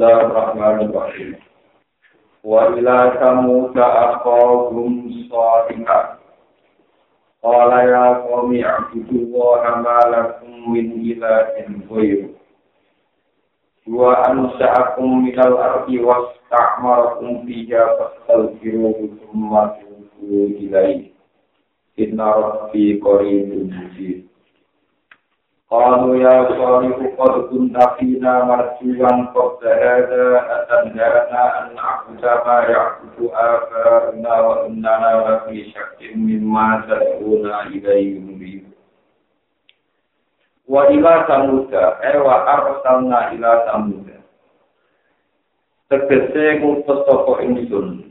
Bismillahirrahmanirrahim. Wa ila samuda aqawum sadiqa. Qala ya qawmi a'budu wa amalakum min ilahin ghayru. Wa ansa'akum minal ardi wa sta'marakum fiha fastaghfiruhu thumma tubu ilaihi. Inna rabbi qaribun mujib. قالوا يا صالح قد كنت فينا مرجوا قبل هذا أتنهانا أن نعبد ما يعبد آباؤنا وإننا لفي شك مما تدعونا إليه مريب وإلى ثمود أي وأرسلنا إلى ثمود tegese ngutus sapa ingsun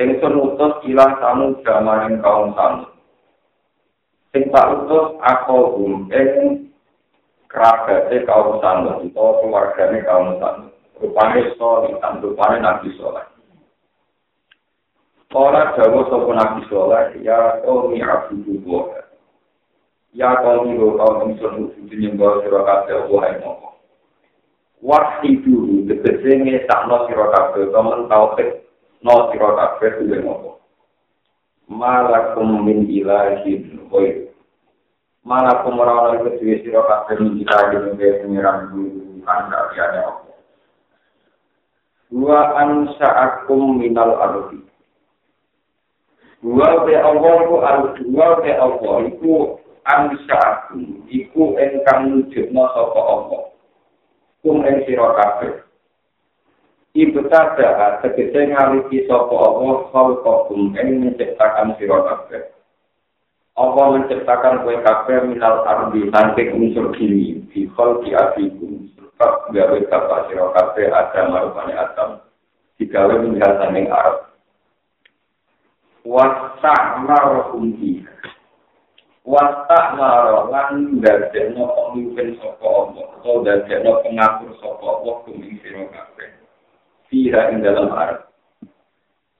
ingsun utus ila samud maring kaum samud sing tak utus aku gum ing kerabate kaum samud utawa keluargane kaum samud rupane soli tan rupane nabi soleh. Ora jawa sapa nabi soleh? Ya kaum abu buwa ya kaum iro kaum ingsun utus nyembah sira kabeh wae moko Waktu itu, tegese sakno sira kabeh kamen tauhid no sira kabeh duwe moko malakum min ilahin khair mana iku dhewe sira kabeh kita iki ngene pengiran guru kan kaliane apa. Wa ansa'akum minal ardi. Wa be Allah ku ardi wa be Allah iku ansa'akum iku engkang nujudna sapa Allah. Kum ing sira kabeh. Ibtada tegese ngaliki sapa Allah khalqakum ing menciptakan sira kabeh Allah menciptakan kue kafe minal ardi saking unsur kini di di abikum sebab gawe bapak siro kafe ada marupane adam digawe meninggal saking Arab. Wasak maro kunci wasak maro lan dadekno pemimpin soko Allah atau dadekno pengatur soko Allah kuming siro kafe ing dalam Arab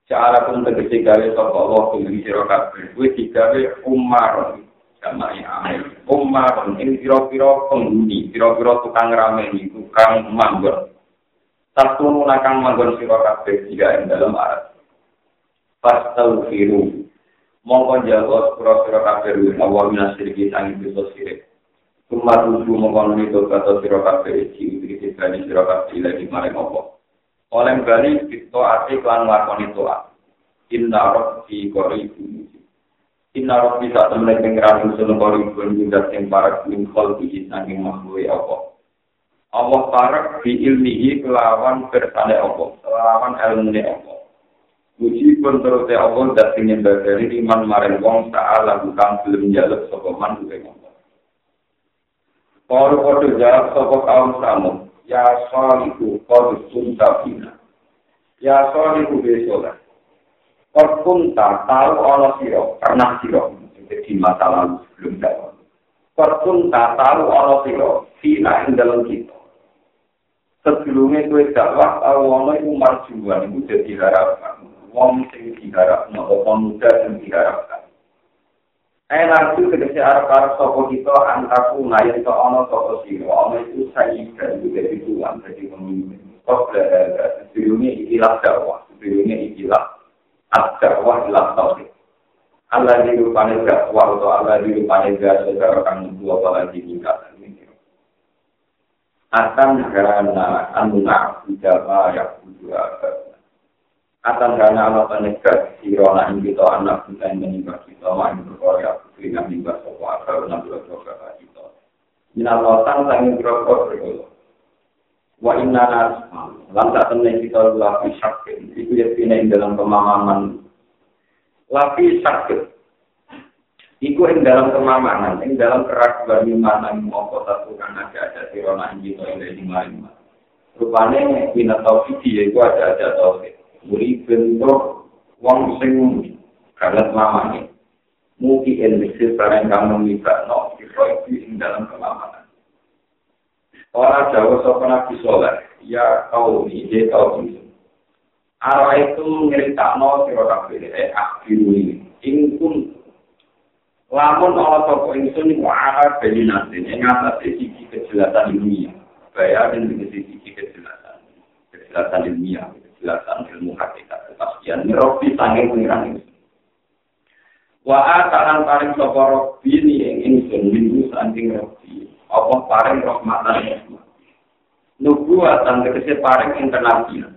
cara pun tegesi gawe sapa Allah kuwi sira kabeh. Kuwi digawe umar. Sama amin umar ing pira-pira penghuni pira-pira tukang rameni tukang manggon. Satu nakang manggon sira kabeh tiga ing dalam arat pas tau firu mongko jawab pira-pira kabeh awal minasir iki sang dosa sirik. Kumar tuju mengkonon itu kata siro kafe, cium diri siro kafe lagi maring opo. Oleh bali kita ati klan lakoni toa inna rabbi qaribu inna rabbi saat temen pengiran usul qaribu juga sing parak min khalqi saking makhluk apa? Allah parak bi ilmihi kelawan bersane apa? Kelawan ilmune apa? Uji pun terus Allah dan ingin dari iman maring wong ta'ala bukan belum jaluk sopaman gue ngomong. Kalau kau jawab sopo kaum kamu, ya solihu qad kunta fina. Ya solihu be sholat qad kunta tahu ana sira karena sira. Jadi masa lalu sebelum dakwah qad kunta tahu ana sira fina ing dalam kita. Sebelumnya kue dakwah tahu ana iku marjuan iku dadi harapan wong sing diharapno apa muda sing diharapkan Enak itu tegesi arah-arah sopo kita antaku ngayon ke ono sopo siro, ono itu saya juga di Tuhan, jadi pemimpin. Kok berada, sebelumnya ikilah dakwah, sebelumnya ikilah ad-dakwah ilah tauhid. Allah di rupanya dakwah atau Allah di rupanya gak saudara kami dua apalagi ini. Akan karena anuna ijabah yang berdua Atan karena Allah penegat sirona ing kita anak kita yang menimba kita main berkorea putri yang menimba sopo akal enam belas dosa kita. Minalotan sangin berokok berkolo. Wa inna nasma lantak temen kita lapi sakit itu ya pina ing dalam pemahaman lapi sakit Iku ing dalam kemamanan, ing dalam keraguan iman yang mau satu karena ada ada sirona ing kita yang lima lima. Rupanya bina tauhid ya, ada ada tauhid. Muri bentuk wong sing kalat mamane. Mugi ilmisi barang kamu minta no, ing dalam kelamanan. Orang Jawa sopan Nabi Soleh, ya kau ini, kau ini. Arah itu ngerita no, kira kabeh, eh, akhiru ini. Ingkun, lamun Allah toko ingsun, wa'ala beli nanti, yang atas sisi kejelasan dunia. Bayarin dengan sisi kejelasan. penjelasan ilmiah, penjelasan ilmu hakikat kepastian. Ini rofi sanging pengiran ini. Wa atalan paring sapa rofi ini yang ingsun minggu sanging rofi. Apa paring rahmatan rahmat. Nubuatan tegese paring internasional.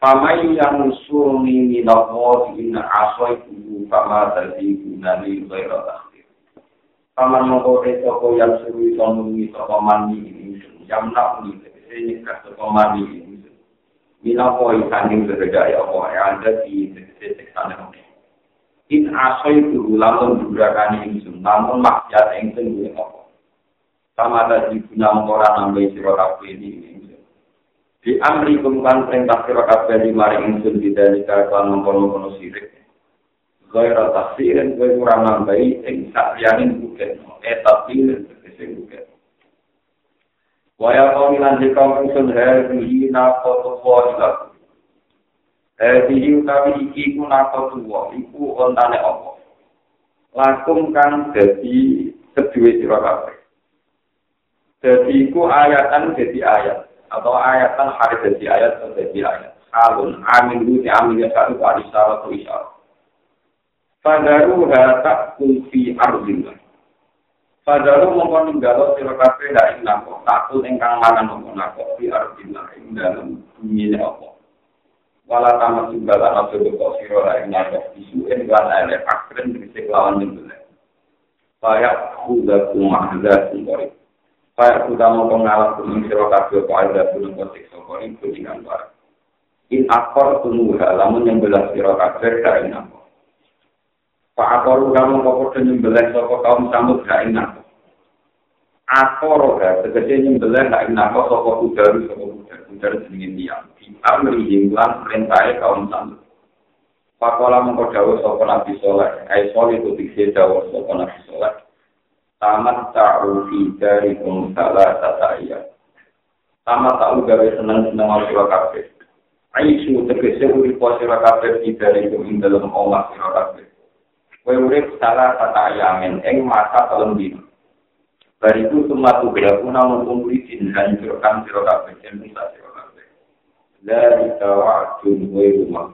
Pamai yang usulni minawo inna asoi kubu kama tadi gunani khaira takhir. Paman mengkode toko yang suruh itu menungi toko mandi ini. Yang nak ini, tegese nyekah toko mandi ini. Minawo isaning bereda ya Allah, yang ada di seksana In asoi kubu lamun durakani ini, namun maksiat yang sendiri Allah. Sama tadi guna mengkoran nambai sirah ini. Di amri kumkan perintah sira kabeh di mari ingsun didali kan mengkono-kono sirik. Gaira tafsirin kowe ora nambahi ing sakliyane buket. Eh tafsir tegese buket. Waya kau milan jika ingsun hadi na foto wajib. Hadi utawi iki ku na foto iku ontane apa? Lakum kan dadi kedue sira kabeh. Dadi iku ayatan dadi ayat. atau ayatan hari jadi ayat atau jadi ayat. Alun amin bu di amin ya satu kali syarat atau isyarat. Fadaru tak kulfi arzillah. Fadaru mongkon ninggalo sira kabeh dak ing nako, takut ingkang mangan mongkon nako fi arzillah ing dalem bumi apa. Wala tamat juga lan aja kok sira ra ing nako disuen lan ele akren dhisik lawan nyembelih. Kayak kudaku mahzatun korek. Kaya sudah mau pengalas kuning siro kabel kau ada gunung kotik sokoring kuningan barang. In akor tungguha, lamun yang belas siro kabel dari namo. Pak akor kamu kau kudu nyembelah soko kaum samud namo. Akor ya, tegese nyembelah dari namo soko udaru soko udaru udaru sedingin diam. Di amri hinglan perintahnya kaum samud. Pakola mengkodawa soko nabi soleh, ay soleh itu dikse dawa soko nabi soleh. tamat ta'u fi dari salah tata iya. Tamat ta'u gawe senang senang al sura kafe. Aisu tegese urip po sura kafe di dari kum dalam omah sura kafe. Kue urip salah tata ayamen eng masa telung dino. Bariku semua tugas namun umri jin hancurkan sura kafe dan bisa sura kafe. Dari kawajun kue rumah.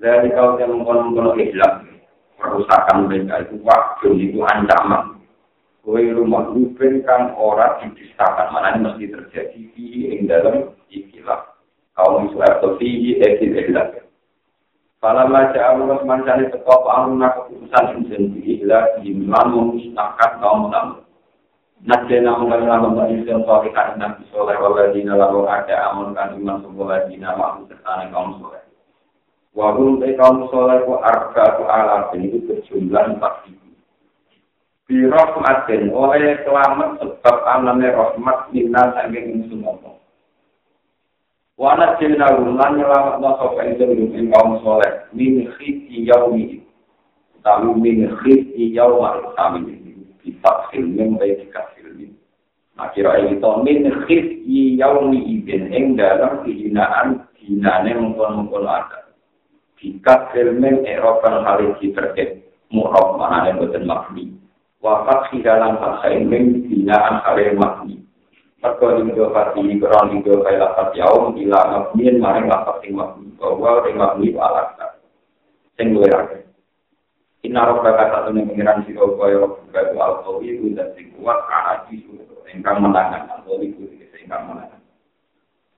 Dari kau yang mengkonon-konon ikhlas. Perusakan mereka itu waktu itu ancaman. Kue rumah rubin kang ora dipistakan mana ini mesti terjadi di ing dalam ikilah kaum Israel atau di ekil ilah. Kalau baca Allah mencari teko pangguna keputusan insen di ilah di memusnahkan kaum tamu. Najena mengenal lomba insen soal ikan nabi soleh waladina lalu ada amun kan iman sebuah ladina mahu serta kaum soleh. Wahum kaum soleh ku arba ku alat itu berjumlah empat ribu. birahmatin oleh selamat sebab anane rahmat minna saking ingsun apa wana jina lan nyelamat ingsun ing kaum saleh min khiti yaumi tamu min khiti yauma tamu kita filmen baik kita filmen akhirnya itu min khiti yaumi ibn ing dalam kehinaan dinane mengkon-mengkon ada jika filmen eropan hal itu terkait murah mana yang makni wafat di dalam bahasa ini binaan kare makni. Mereka linggo hati kurang linggo kaya lapat yaum bila makniin maring lapat sing makni bahwa ring makni. Sing gue rakyat. Inna roh kata satu nih pengiran si kaya kaya al-qawi itu dan sing kuat kaaji suruh engkang menangan al-qawi itu engkang menangan.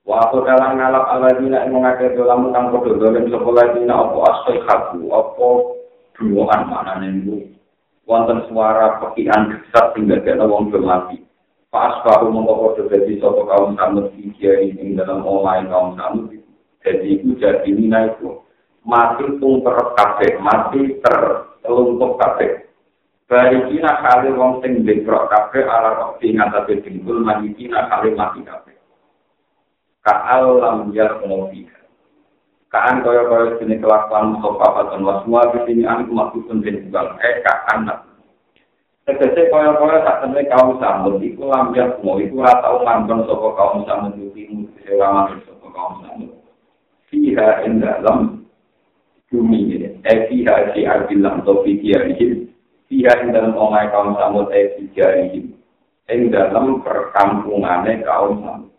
Waktu dalam ngalap ala dina yang mengakai dalam tentang kodoh dalam sekolah dina apa asal kaku apa duaan mana nih wonten suara pekian besar sehingga kita wong bermati. Pas baru mengkau jadi sopo kaum samud fikir ini dalam online kaum samud jadi itu jadi itu mati tung terkafe mati terlumpuh kafe. Bari kina kali wong sing dekrok kafe ala rokti ngatasi dengkul mati kina kali mati kafe. Kaal lam jar ngomong kaan kaya kaya sini kelakuan sopa patan was semua di sini anu maksud penting juga eh kaan nak tegese kaya kaya tak temui kaum sambut iku lambiak mau iku ora tau ngambon saka kaum sambut iki tegese ora saka kaum sambut fiha ing dalam bumi ini eh fiha si arbilam to fiha ini fiha ing dalam omai kaum sambut eh fiha ini ing dalam perkampungane kaum sambut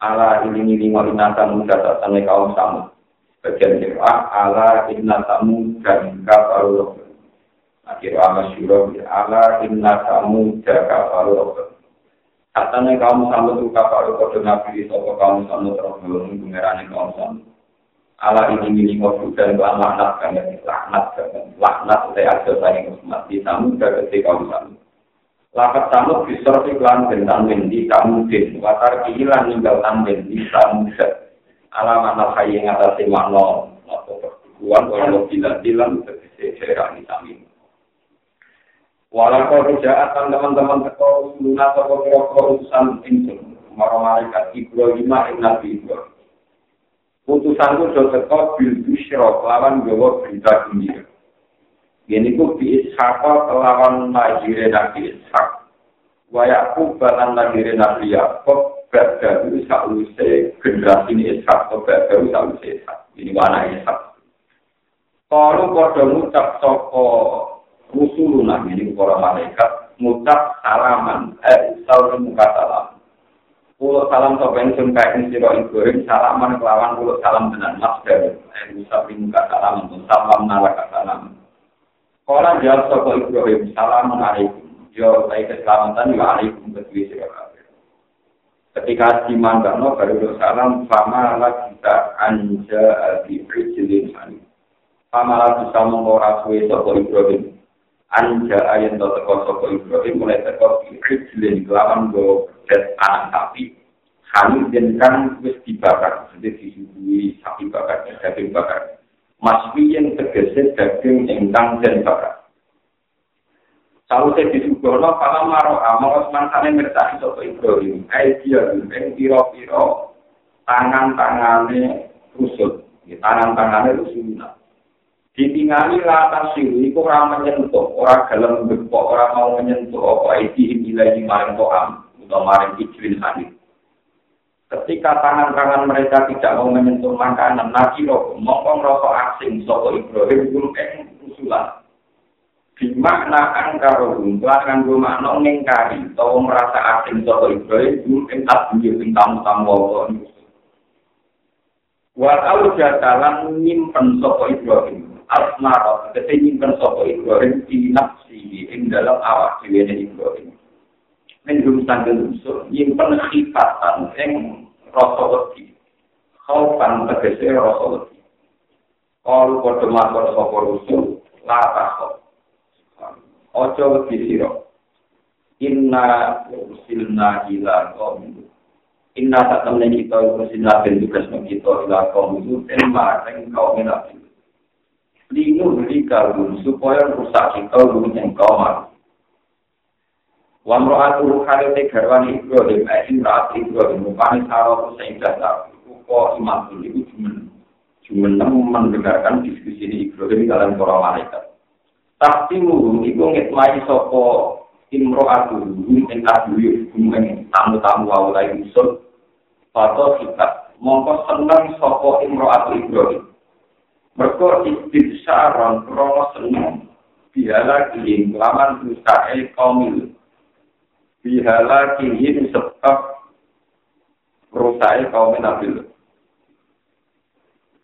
ala ini ini walina tamu datatan kaum samu bagian kira ala inna tamu dan kafaru akhir ama syuro ala inna tamu dan kafaru katanya kaum samu tu kafaru kode nabi sopo kaum samu terus belum pengerane kaum samu ala ini ini ngobrol dan laknat kan laknat laknat saya ada saya mati tamu dan ketika kaum samu Lakat tamu bisa iklan bentang bendi kamu din. Watar kihilan ninggal tamben di kamu Alamat nafai yang atas makna atau perbukuan walau tidak bilang terkese daerah di kami. Walau kau rujaatan teman-teman teko luna toko kira utusan insun. Maro malaikat Ibrahim ing Nabi Ibrahim. Utusan itu sudah teko bil busyro lawan gawa berita gembira. Ini ku bi ishaka kelawan lahirnya Nabi Ishak. Wayaku balan lahirnya Nabi Yaakob berdaru sausai generasi ini Ishak atau berdaru sausai Ishak. Ini mana Ishak. Kalau pada ngucap soko rusuluna ini para malaikat ngucap salaman eh salam muka salam. Pulau salam sopan sun kain siro Ibrahim salaman kelawan pulau salam dengan mas dari eh muka salam untuk salam nalaka salam. Orang jawab sopo Ibrahim, Assalamualaikum. Yo, saya keselamatan, yo alaikum kedua sira Ketika si Mandano baru salam, fama la kita anja di prijilin hani. Fama la bisa mengora suwe sopo Ibrahim. Anja ayat to teko sopo Ibrahim mulai teko di prijilin kelawan go bet anak sapi. Hani dan kan wis dibakar, jadi disuguhi sapi bakar, daging bakar. maswi yang tergeser daging ingkang dan bakar. Kalau saya disugono, kalau maro amal semangsane mertani sopo Ibrahim, ai dia yang piro-piro tangan-tangane rusut, tangan-tangane rusuna. Ditingali latar siru, itu orang menyentuh, orang dalam bepok, orang mau menyentuh, apa itu nilai maring to'am, atau maring ijlin hadis. Ketika tangan-tangan mereka tidak mau menyentuh makanan, nabi roh, mongkong rokok asing, soko Ibrahim, guru eng usulan. Di makna angkaro belakang gue makna ngengkari, atau merasa asing soko Ibrahim, guru eng bunyi, eng tamu-tamu Allah. Walau jadalan nyimpen soko Ibrahim, asmaro, ketika nyimpen soko Ibrahim, di nafsi, ing dalam awak diwene Ibrahim. Mendung tanggal usul, nyimpen khifatan, yang rasa wedi. Khaufan tegese rasa wedi. Kalau kode makor sopo rusul, lata khauf. Ojo wedi siro. Inna usilna ila Inna tak temen kita usilna ben tugas kita ila kaum itu mareng kaum nabi. Linu beri kalun supaya rusak kita lu yang kaum Wa mra'atu khalate garwani Ibrahim ai imra'at Ibrahim rupane saro sing dasar kok iman itu cuma cuma mendengarkan diskusi ini Ibrahim dalam para malaikat. Tapi mu itu ngitmai sopo imro'atu ing kaduyuk ing tamu-tamu awalai usul Pato kita mongko seneng sopo imro'atu Ibrahim. Mereka istibsaron krono seneng bihala kiing laman usahe kaum bihala kihim sebab rusai kaum Nabi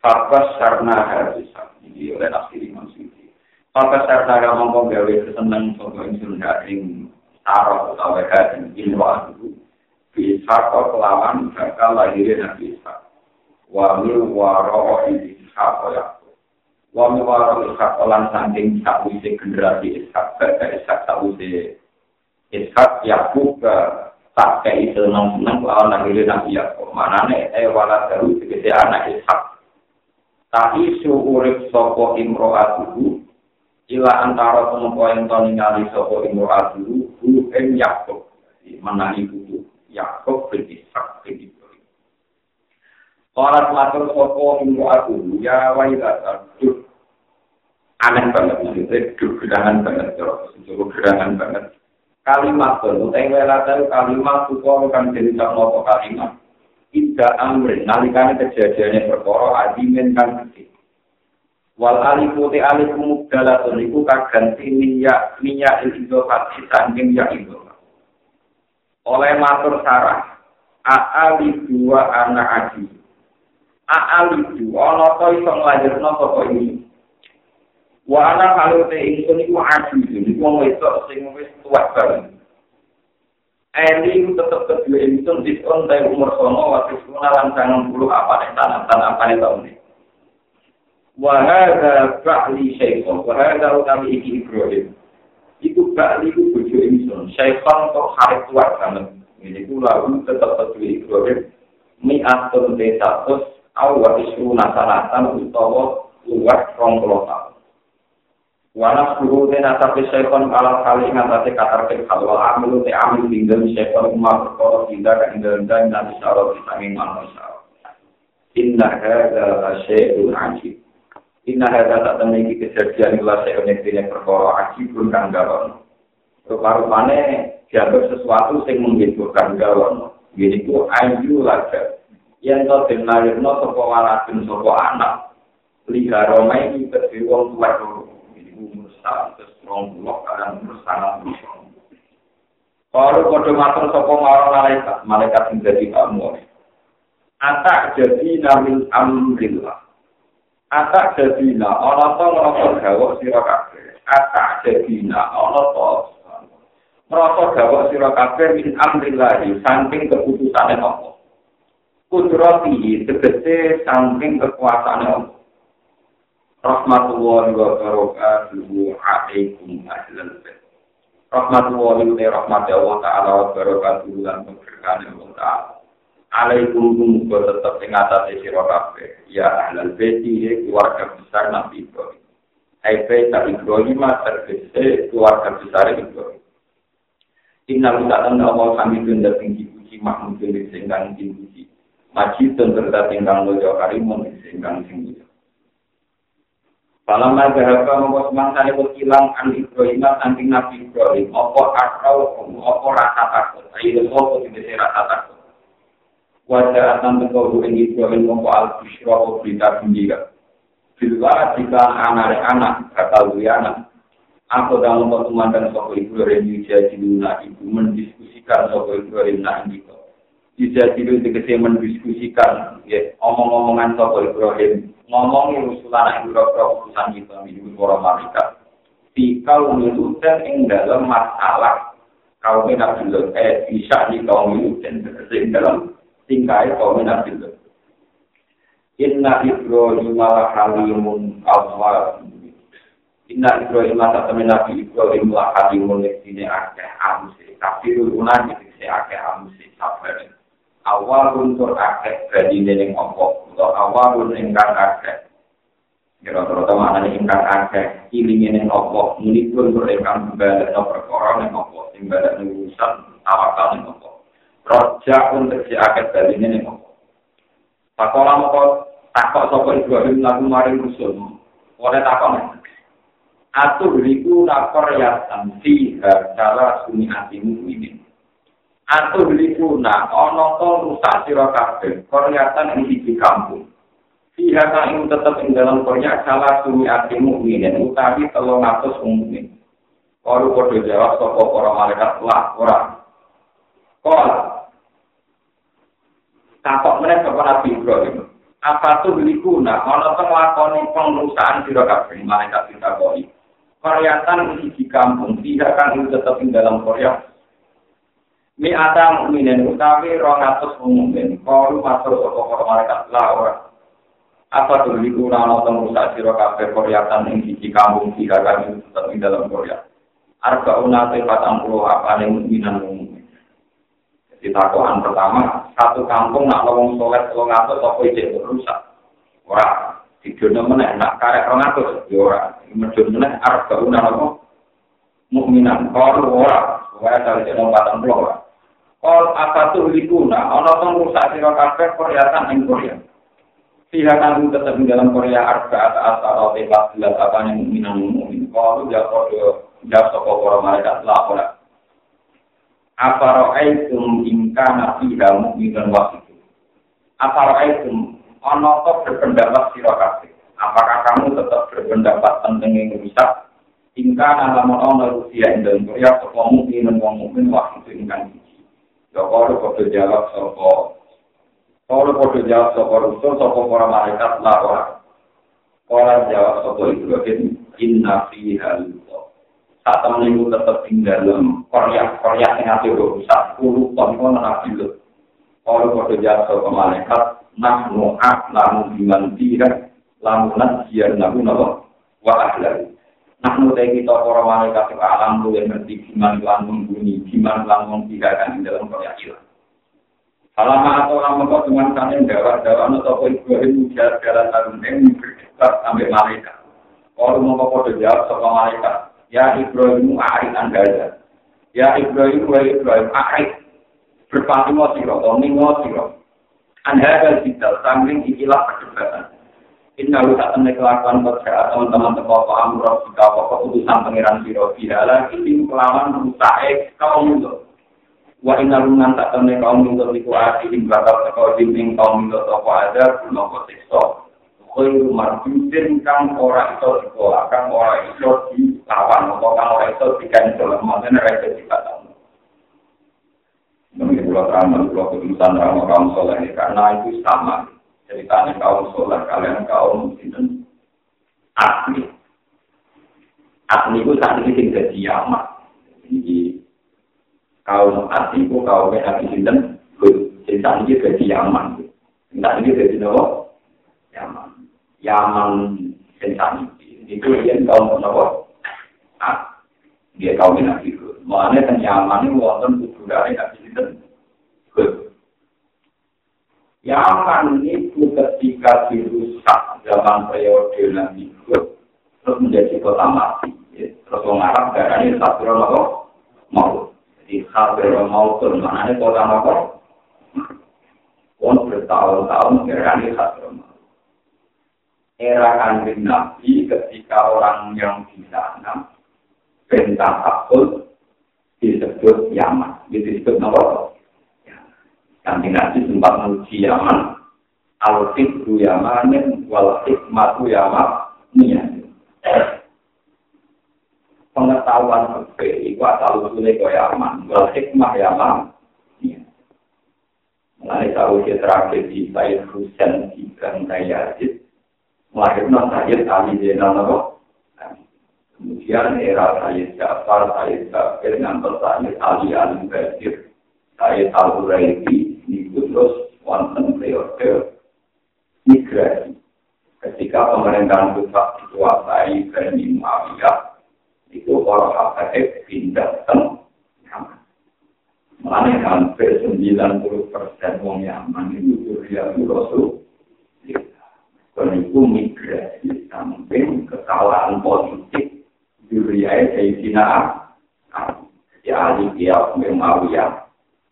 Fakas sarna hadisah ini oleh nafsi Imam Syuuti. Fakas sarna ngomong gawe keseneng sopo insun haring taruh utawa hadin ilwa itu bisa kau kelawan bakal lahirnya Nabi Isa. Wa mil waro Ishak ya. Wa waro Ishak lan saking sakwise generasi Ishak, baga Ishak sakwise Ishak Yakub tak kayak itu nong nong lawan nabi nabi Yakub. Mana nih eh wala baru segede anak Ishak. Tapi suurip sopo imroatuhu ila antara tempo yang tau ningali sopo imroatuhu hu em Yakub. Mana ibu Yakub bin Ishak bin Ibrahim. Orang matur sopo imroatuhu ya duh aneh banget maksudnya gerangan banget terus gerangan banget kalimat itu, yang welata kalimat itu kan jadi tak kalimat. Tidak amrin, nalikane kejadiannya perkara adimin kan gede. Wal alifu te alifu mubdalatun iku kaganti minyak minyak itu pasti sangking ya itu. Oleh matur sarah, aali dua anak aji aali dua ana to iso nglahirno sapa ini wa ana kalau te ingsun iku aji iki wong wedok sing wis tuwa banget Eli tetap kedua ingsun di tahun umur sono waktu sekolah lancangan bulu apa nih tanah tanah apa nih tahun ini. Wahada ba'li syaitan, wahada utami iki Ibrahim. Iku ba'li iku bojo ingsun, syaitan kok hari tua banget. Ini ku lalu tetap kedua Ibrahim. Mi atun de status, awal isu nasanatan utawa luar rong tahun. Wana suruh den atas syaitan kalau kali ngatasi kata ke kalau amil te amil tinggal syaitan umar perkara tidak kan tinggal dan nanti syarat kita memang masalah. Inna hada syai'un ajib. Inna hada tak temui kejadian ilah syai'un yang tidak perkara ajib pun kan galon. Rupa-rupanya dianggap sesuatu yang menghiburkan galon. Jadi itu ayu laga. Yang tau den lahirno sopo waladun sopo anak. Liha romai ini berdiri tua seratus rong puluh kadang sangat puluh. Kalau kode matur sopo marah malaikat, malaikat jadi kamu. Atak jadi nabil amrillah. Atak jadi na, ono to ngerasa gawok siro kafe. Atak jadi na, ono to ngerasa gawok siro kafe min amrillah, samping keputusan yang apa. Kudrati, tegese samping kekuasaan yang apa. Rahmatullahi wa barakatuhu alaikum ahlal bait. Rahmatullahi wa rahmati Allah Ta'ala wa barakatuhu lan keberkahan Allah Ta'ala. Alaikum muga tetep ing atase sira kabeh ya ahlal bait iki keluarga besar Nabi Ibrahim. Hai bait Nabi Ibrahim terkese keluarga besar Ibrahim. Inna lillahi wa Allah kami tunda tinggi puji mahmud sing kang tinggi. Majid dan terdapat tinggal lojo karimun kang tinggi. Falamma dhahaba mongko semangsa iku ilang an Ibrahim saking Nabi Ibrahim. Apa akal apa rasa takut? Ayo apa sing rasa takut? Wajah akan tengkau ing Ibrahim mongko al busyra apa berita gembira? Bila jika anak-anak bakal anak Aku dalam pertemuan sopo Ibrahim Yuja Jiluna ibu mendiskusikan sopo Ibrahim nah ini Yuja Jiluna tegesi mendiskusikan ya, omong-omongan sopo Ibrahim ngomongi usulan yang berapa urusan kita minum para malaikat. Jika menurutkan ing dalam masalah kaum Nabi Lut, eh bisa di kaum dan ing dalam tingkai kaum Nabi Lut. Inna Ibrahim ala halimun awal. Inna Ibrahim ala temen Nabi Ibrahim ala halimun sini akeh amusi. Kafirul unan sini akeh amusi sabar. Awal untuk akeh badine ning opo atau awalun ingkang akeh. Kira-kira mana ingkang akeh, ilingi ning opo, munipun berekam balik no perkara ning opo, sing balik urusan tawakal ning opo. Roja untuk si akeh baline ning opo. Pakola moko takok sapa Ibrahim lagu maring rusul. Ora takok nek. Atuh riku nakor ya tansi salah suni atimu ini. Atau beli kuna ono to rusak sira kabeh koryatan ing iki kampung Iya kan itu tetap ing dalam korea salah sumi ati mukminin utawi telung atus mukmin. Kalau kode jawab sopo para malaikat lah orang. Kol. Takok meneh sapa Nabi Ibrahim. Apa tuh beli kuna? Ono to nglakoni pengrusakan sira kabeh malaikat ditakoki. Koryatan ing iki kampung tidak kan itu tetap ing dalam korea Mi ata mukminin utawi rong atus mukmin, kalu matur sapa para malaikat la ora. Apa tuh iku ora ana temu sak sira kabeh koryatan ing siji kampung tiga kali tetep ing dalam Korea. Arba patang puluh apa ning mukminan mukmin. Jadi takokan pertama, satu kampung nak wong soleh telung atus apa ijek rusak. Ora, dijono meneh nak karek rong atus ya ora. Medun meneh arba unate mukminan. Kalau ora, ora cari jeneng patang puluh ora. Kol apa tuh likuna, ono tuh rusak siro kafe Korea ing Korea. Pihak kami tetap di dalam Korea arba atau asal atau pas jelas apa yang minang mungkin. Kalau dia kode jawab toko para mereka telah ora. Apa ro'aitum ingka nafiha mu'minan wasitu. Apa ro'aitum ono tuh berpendapat siro kafe. Apakah kamu tetap berpendapat tentang yang rusak? Ingka nama ono Rusia Indonesia, Korea, Korea, Korea, Korea, Korea, Korea, Korea, Sokor kode jawab soko. Kalau kode jawab soko rusul, soko para malaikat lawa. Kalau jawab soko Ibrahim, inna fi haluto. Saat temen itu tetap tinggal dalam koryak-koryak yang hati rusak, puluh ton itu nabi lu. Kalau kode jawab soko malaikat, nah mu'ak lamu biman tira, lamu nasiyan nabu nabu wa ahlari. Nah, menurut kita para malaikat alam lu yang ngerti gimana membunyi, gimana lan membiarkan di dalam peryakinan. Selama atau lama kau dengan atau Ibrahim ujar jalan tahun ini berdebat sampai. Kalau mau kau jawab soal malaikat, ya Ibrahim arik anda Ya Ibrahim, wa Ibrahim arik berpaling siro, atau ningo siro. Anda akan tidak sambil ikilah perdebatan. Inna lu tak temen kelakuan berkata teman-teman teko apa amro jika apa keputusan pangeran siro bihala ini kelawan rusak kaum itu. Wa inna lu tak temen kaum itu iku ati ing bakal teko dinding kaum itu apa ada guna siksa. Koi marjudin kang ora iso dikola kang ora iso dilawan apa kang ora iso dikancel maksudnya rasa dikatakan. Mungkin kalau terang, kalau keputusan terang, kaum soleh karena itu sama. Ceritanya kaum sholat kalian kaum muslim asli asli itu saat ini tinggal di jadi kaum asli itu kaum yang sinten? Jadi saat ini tinggal di Yaman saat ini tinggal di Nawa Yaman Yaman saat ini. Itu dia kaum Nawa ah dia kaum yang habis itu makanya kan Yaman itu wonten budaya habis sinten? Yaman itu ketika dirusak zaman periode Nabi terus menjadi kota mati. Ya. Terus orang Arab darah ini Sabro Nopo mau. Jadi Sabro mau itu mana kota Nopo? Pun bertahun-tahun darah ini Sabro mau. Era kanjeng Nabi ketika orang yang di sana bentang takut disebut Yaman. Disebut Nopo? Kanjeng Nabi sempat menguji Yaman. Al-Fikru Yamanin wal Hikmatu Yamanin. Pengetahuan fikih itu asal usulnya ke Yaman. Wal Hikmah Yaman. Mulai tahu dia terakhir di Said Husain di Gantai Yazid. Melahirkan Sayyid Ali Zainal Kemudian era Sayyid Jafar, Sayyid Jafir, ngantar Sayyid Ali Al-Basir, Sayyid Al-Huraidi, itu terus wonten periode migrasi. Ketika pemerintahan pusat dikuasai Bani Muawiyah, itu orang Habaib pindah ke Yaman. Mulanya hampir 90 persen wong Yaman itu Duriya Rasul. Dan itu migrasi samping kesalahan politik Duriya Sayyidina. Jadi Ali Qiyas Muawiyah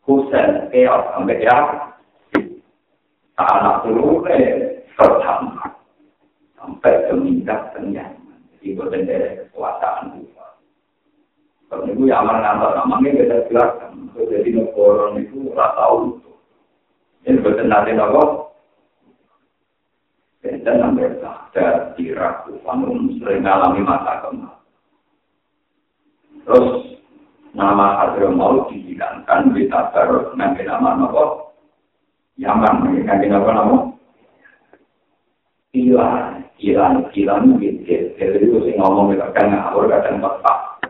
Husain keok sampai ya anak turune pertama sampai kemindak kenyang jadi bukan dari kekuasaan itu kalau ibu yang aman ngantar namanya kita jelaskan jadi negara itu rata tahu. Ini betul nanti nopo dan sampai sadar diraku kamu sering mengalami masa kemal terus nama Hadro mau dihilangkan di tabar nanti nama nopo Yaman nanti nama nopo hilang hilang hilang gitu jadi itu sih ngomong kita kan ngawur kadang bapak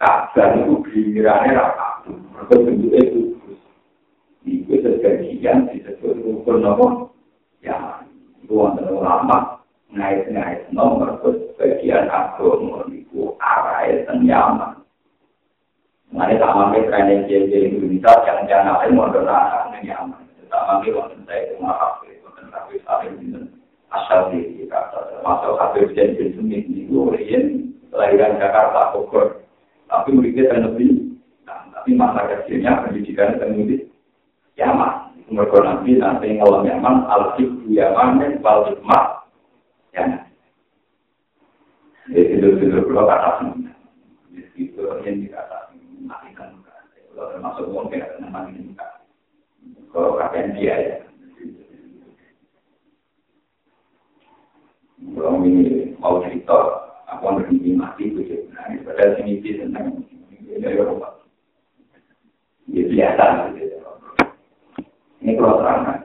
kabar itu gilirannya raka mereka bentuknya kudus itu sebagian disebut rukun nopo ya itu wonten ulama ngait-ngait nomor bagian agama itu arah dan nyaman tak mampir kaya jadi Indonesia, jangan-jangan ada modal anak ini aman. Tak mampir waktu saya rumah kafe, waktu kafe saling dengan asal di Jakarta. Masuk kafe jadi jenis ini, Urian, kelahiran Jakarta, Bogor. Tapi muridnya kan lebih, nah, tapi masa kecilnya pendidikan kan lebih Yaman. Mereka nanti nanti ngalam Yaman, al-Fik Yaman, wal Hikmah, ya. Jadi itu-itu kalau kata itu yang dikatakan. termasuk wong kaya nama ini kalau kakek dia ya belum ini mau cerita aku berhenti mati itu sih nah ini pada sini sih tentang ini Eropa Ya biasa. Ini kalau terangkan.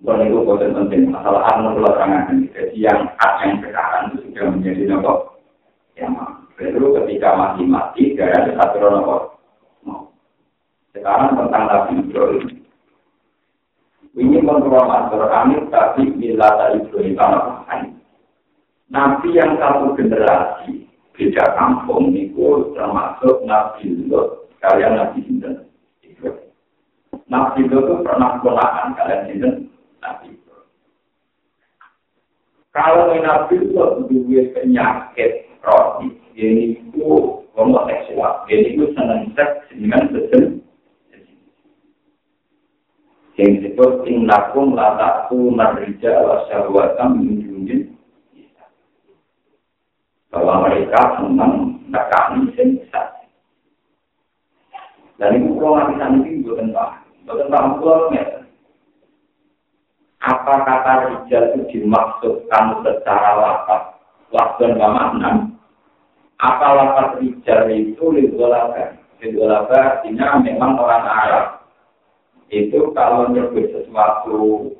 Bukan itu konten penting. Masalah anu kalau terangkan. Jadi yang yang sekarang itu sudah menjadi nopo. Ya, Lalu ketika masih mati, gak ada satu nopo. Sekarang tentang Nabi Ibrahim. Ini master kami, tapi bila tadi Ibrahim Nabi yang satu generasi, beda kampung, itu termasuk Nabi Lot, kalian Nabi Sinten. Nabi Lot itu pernah kelahan kalian Sinten, Nabi Kalau Nabi Lot dua penyakit roti, ini itu homoseksual, ini itu senang seks dengan sesen. Yang disebut innakum lataku marija wa syahwatam min bahwa mereka senang nekani sensasi. Dan itu kalau nanti nanti bukan pak, bukan pak pulau Apa kata rijal itu dimaksudkan secara lapas, waktu dan makna? Apa lapas rijal itu lidolaga? Lidolaga artinya memang orang Arab. Itu kalau nyebut sesuatu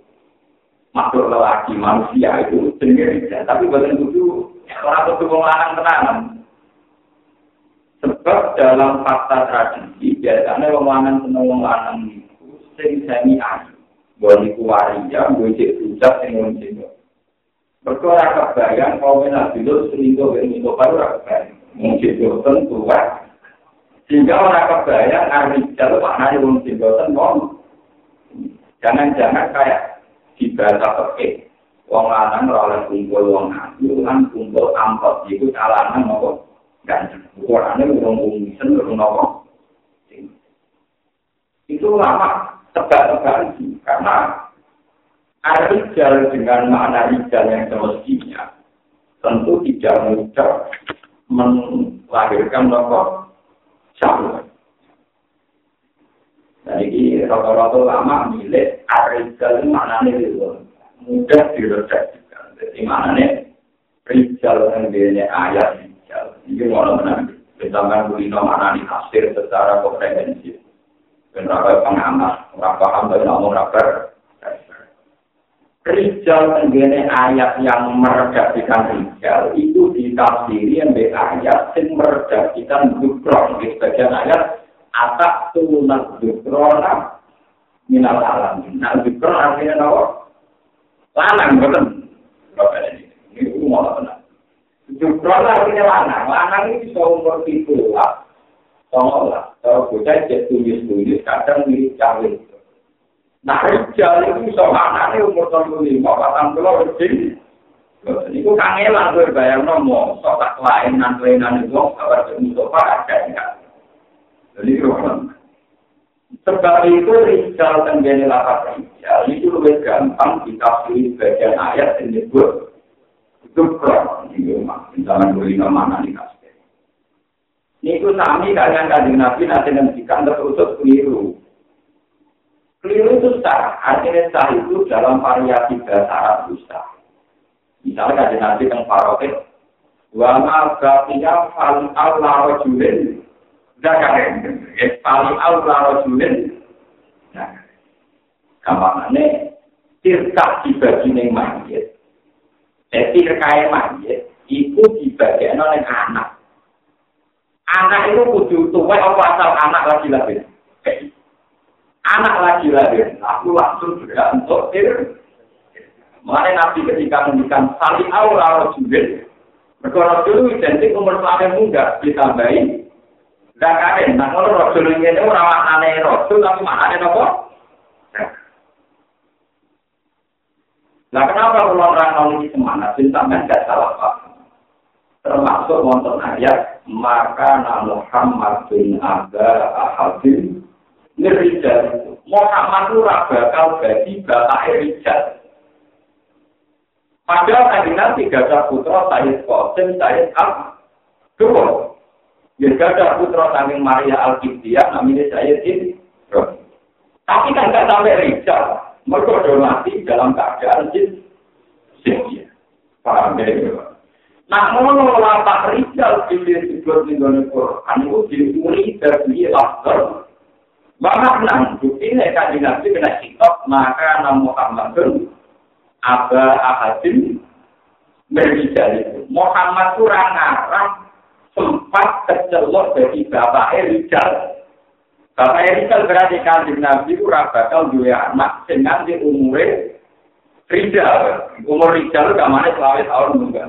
makhluk lelaki manusia itu sendiri tapi bukan itu orang itu lanang tenanan. Sebab dalam fakta tradisi biasanya lanang seneng lanang itu sing semi ayu. Boleh iku waria, boleh wong cek. Mereka ora kebayang kalau nabi itu selingkuh dengan itu baru. Mungkin boten tua. Sehingga orang kebayang arijal maknanya wong cek boten Jangan-jangan kayak di bahasa pekeh wong lanang ora kumpul wong ayu lan kumpul angkot iku calanan nopo ganjeng ukurane wong umisen karo nopo itu lama tebak-tebakan karena Arijal dengan makna rijal yang semestinya tentu tidak mudah melahirkan nopo syahwat. Jadi rata-rata lama milik Arijal maknanya itu mudah diredaksikan. Jadi mana nih? Rijal yang dia ayat rijal. Ini mau menang. Misalkan kulino mana nih tafsir secara komprehensif. Kenapa pengamat, orang paham tapi ngomong rapper. Rijal tenggene ayat yang meredaksikan rijal itu ditafsiri yang ayat yang meredaksikan dukron di sebagian ayat atak tunak dukrona minal alam. Nah dukron artinya apa? lanang betul. Ini mau tenang. Juga artinya lanang. Lanang ini bisa umur itu lah. Tolong lah. Kalau bocah cek tulis-tulis, kadang mirip cawe. Nah, rijal itu bisa lanang umur tahun lima, puluh lebih. Ini ku kangelan gue bayar nomor, sotak lain, nanti-nanti itu, kabar Mustafa ada enggak. Jadi, Sebab itu rizal tenggene lapat rizal itu lebih gampang ditafsiri bagian ayat yang disebut Dukra, ini rumah, misalnya nama mana nih kasih. Ini itu sami kalian kajian nabi nanti nantikan terusut keliru. Keliru itu sah, artinya sah itu dalam variasi bahasa Arab itu sah. Misalnya kajian nabi yang paroket, wa ma baqiya fal Allah rajulin Zakarin, ya, paling rojulin. Nah, gampangnya, tirkah dibagi ning mayit. Jadi terkait mayit, itu dibagi oleh anak. Anak itu kudu tua apa asal anak lagi lahir. Anak lagi lahir, aku langsung juga untuk tir. Mengenai nabi ketika mendikan sali awal rojulin, Mereka dulu identik umur paling muda ditambahin Zakarin, nah kalau rasul ini ora maknane rasul tapi maknane apa? Nah kenapa kalau orang ini semangat? Sampai tidak salah paham. Termasuk wonten ayat maka Muhammad bin Aga Ahadin Nirijal Muhammad itu bakal bagi bapak Rijal Padahal tadi nanti gajah putra Sayyid Qasim Sayyid Abdul Ya ada putra saking Maria Al-Qibtiyah namanya saya ini. Tapi kan tidak sampai Rijal. Mereka sudah mati dalam keadaan jin. Jin. Paham ya? Nah, mau lapak Rijal pilih disebut di dalam Quran itu diuri dari lafaz Banyak nang bukti kanjeng Nabi kena sitok maka nama Muhammadun aba ahadin itu. Muhammad kurang ngarang sempat kecelok dari bapak Rijal. Bapak Rijal berarti kanjeng Nabi kurang bakal dua anak dengan di umure Rijal. Umur Rijal gak mana selama tahun enggak.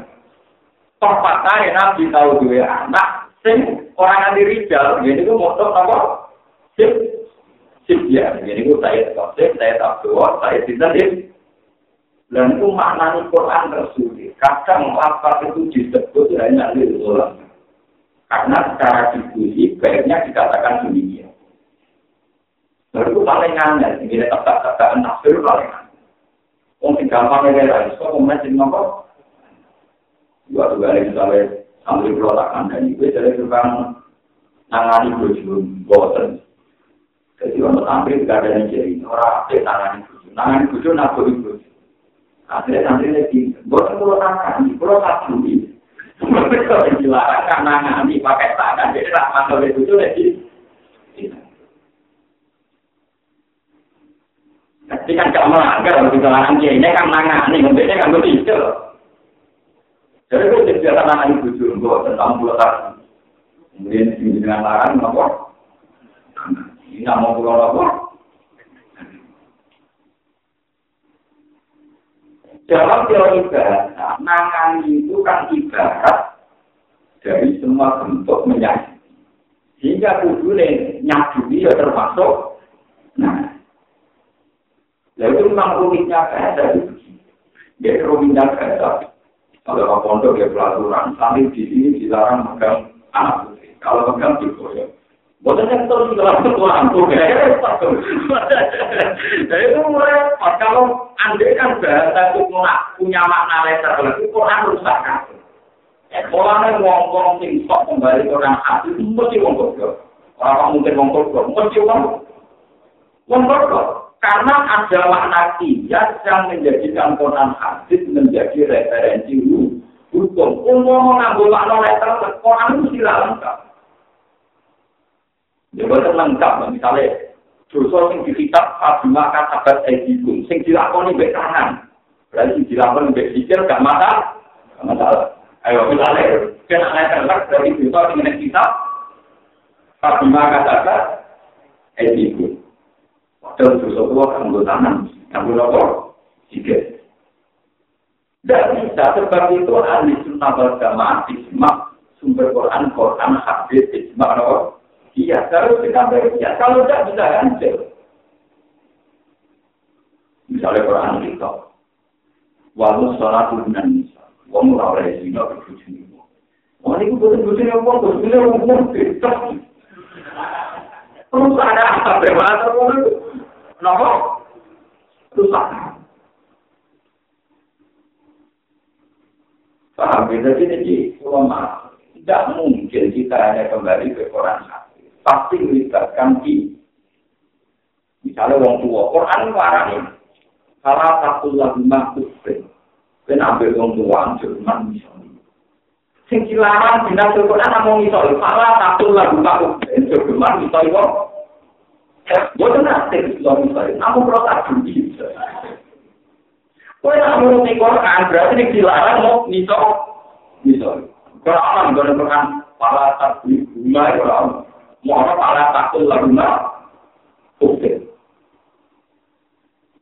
Tempat saya Nabi tahu dua anak sing orang nanti Rijal. Jadi itu motor apa? Sip. Sip ya. Jadi itu saya tahu sip, saya tahu dua, saya tidak sip. Dan itu maknanya Quran tersulit. Kadang lapat itu disebut hanya lirulah. Karena secara diskusi baiknya dikatakan demikian. Lalu paling aneh. Ini tetap-tetap nafsir paling aneh. Wong sing gampang lah, iso komen sing nopo. Dua dua kali misalnya sambil pulau tak kandani, gue jadi tukang nangani bojo boten. Jadi untuk tampil gak ada jadi orang apa nangani bojo, nangani bojo nak bojo. Akhirnya nanti lagi, buat pulau tangan, pulau. Kalau dilarang kan nangani pakai tangan, jadi tak masuk itu lagi. Tapi kan gak melanggar kalau dilarang dia ini kan nangani, ngomongnya kan begitu. Jadi itu jadi biasa nangani bujur, buat tentang satu. Kemudian dengan larang, apa? Ini mau pulau apa? Dalam teori bahasa, nangan itu kan ibarat dari semua bentuk menyakiti. Sehingga kudu nyakiti ya termasuk. Nah, lalu memang rumitnya bahasa itu. Jadi rumitnya bahasa. Kalau pondok ya pelaturan, sambil di sini dilarang megang anak putri. Kalau megang digoyok. Bukan yang terus dalam ya, Jadi itu repot. Kalau kan bahasa itu punya makna rusak kan. Mulanya ngomong sok kembali mesti. Orang mungkin mesti. Karena ada makna kias yang menjadikan Quran hadis menjadi referensi hukum. Umum mengambil makna letter, Quran itu lengkap. Ya boten lengkap, misalnya dosa sing dikitab abima sahabat edikum, sing dilakoni mbek tangan. Berarti sing dilakoni mbek sikil gak masalah. Gak masalah. Ayo misalnya kena letter dari dosa sing nek kitab abima sahabat edikum. Padahal dosa kuwi kan nggo tangan, nggo apa? Sikil. Dan bisa sebab itu ahli sunnah wal jamaah sumber Quran, Quran, hadis, ijma, apa? Iya, kalau kita bekerja, kalau tidak bisa hancur. Misalnya Quran kita, walau sholat dengan nisa, wong ora oleh zina berbujuni. Wong ini bukan bujuni wong, bujuni wong wong beda. Terus ada apa? Bagaimana wong itu? Kenapa? Terus apa? Paham? Jadi ini, ulama, tidak mungkin kita hanya kembali ke Quran pasti melibatkan di misalnya wong tua Quran ini salah satu lagu makhluk ben ambil wong tua Jerman misalnya. Sing dilarang dina Quran namung iso salah satu lagu makhluk Jerman misalnya wong Boten nate iso misalnya namun kalau tak judi Kowe nak nuruti Quran berarti nek dilarang mau niso niso. Kalau orang nggak Quran, pala tak bunga ya Muhammad ala takul laguna uktir.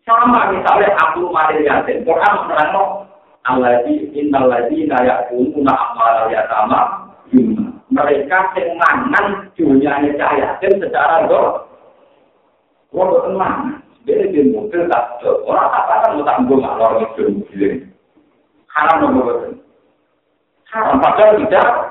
Sama misalnya aku mari yasin, Quran menerangkan Alladhi innal ladina yakuluna amal yatama mereka yang mangan dunia yatim secara doh. Wong tenang, dia di mobil tak orang apa kan mau tanggung lorong itu mobil. Haram nopo Haram. Padahal tidak.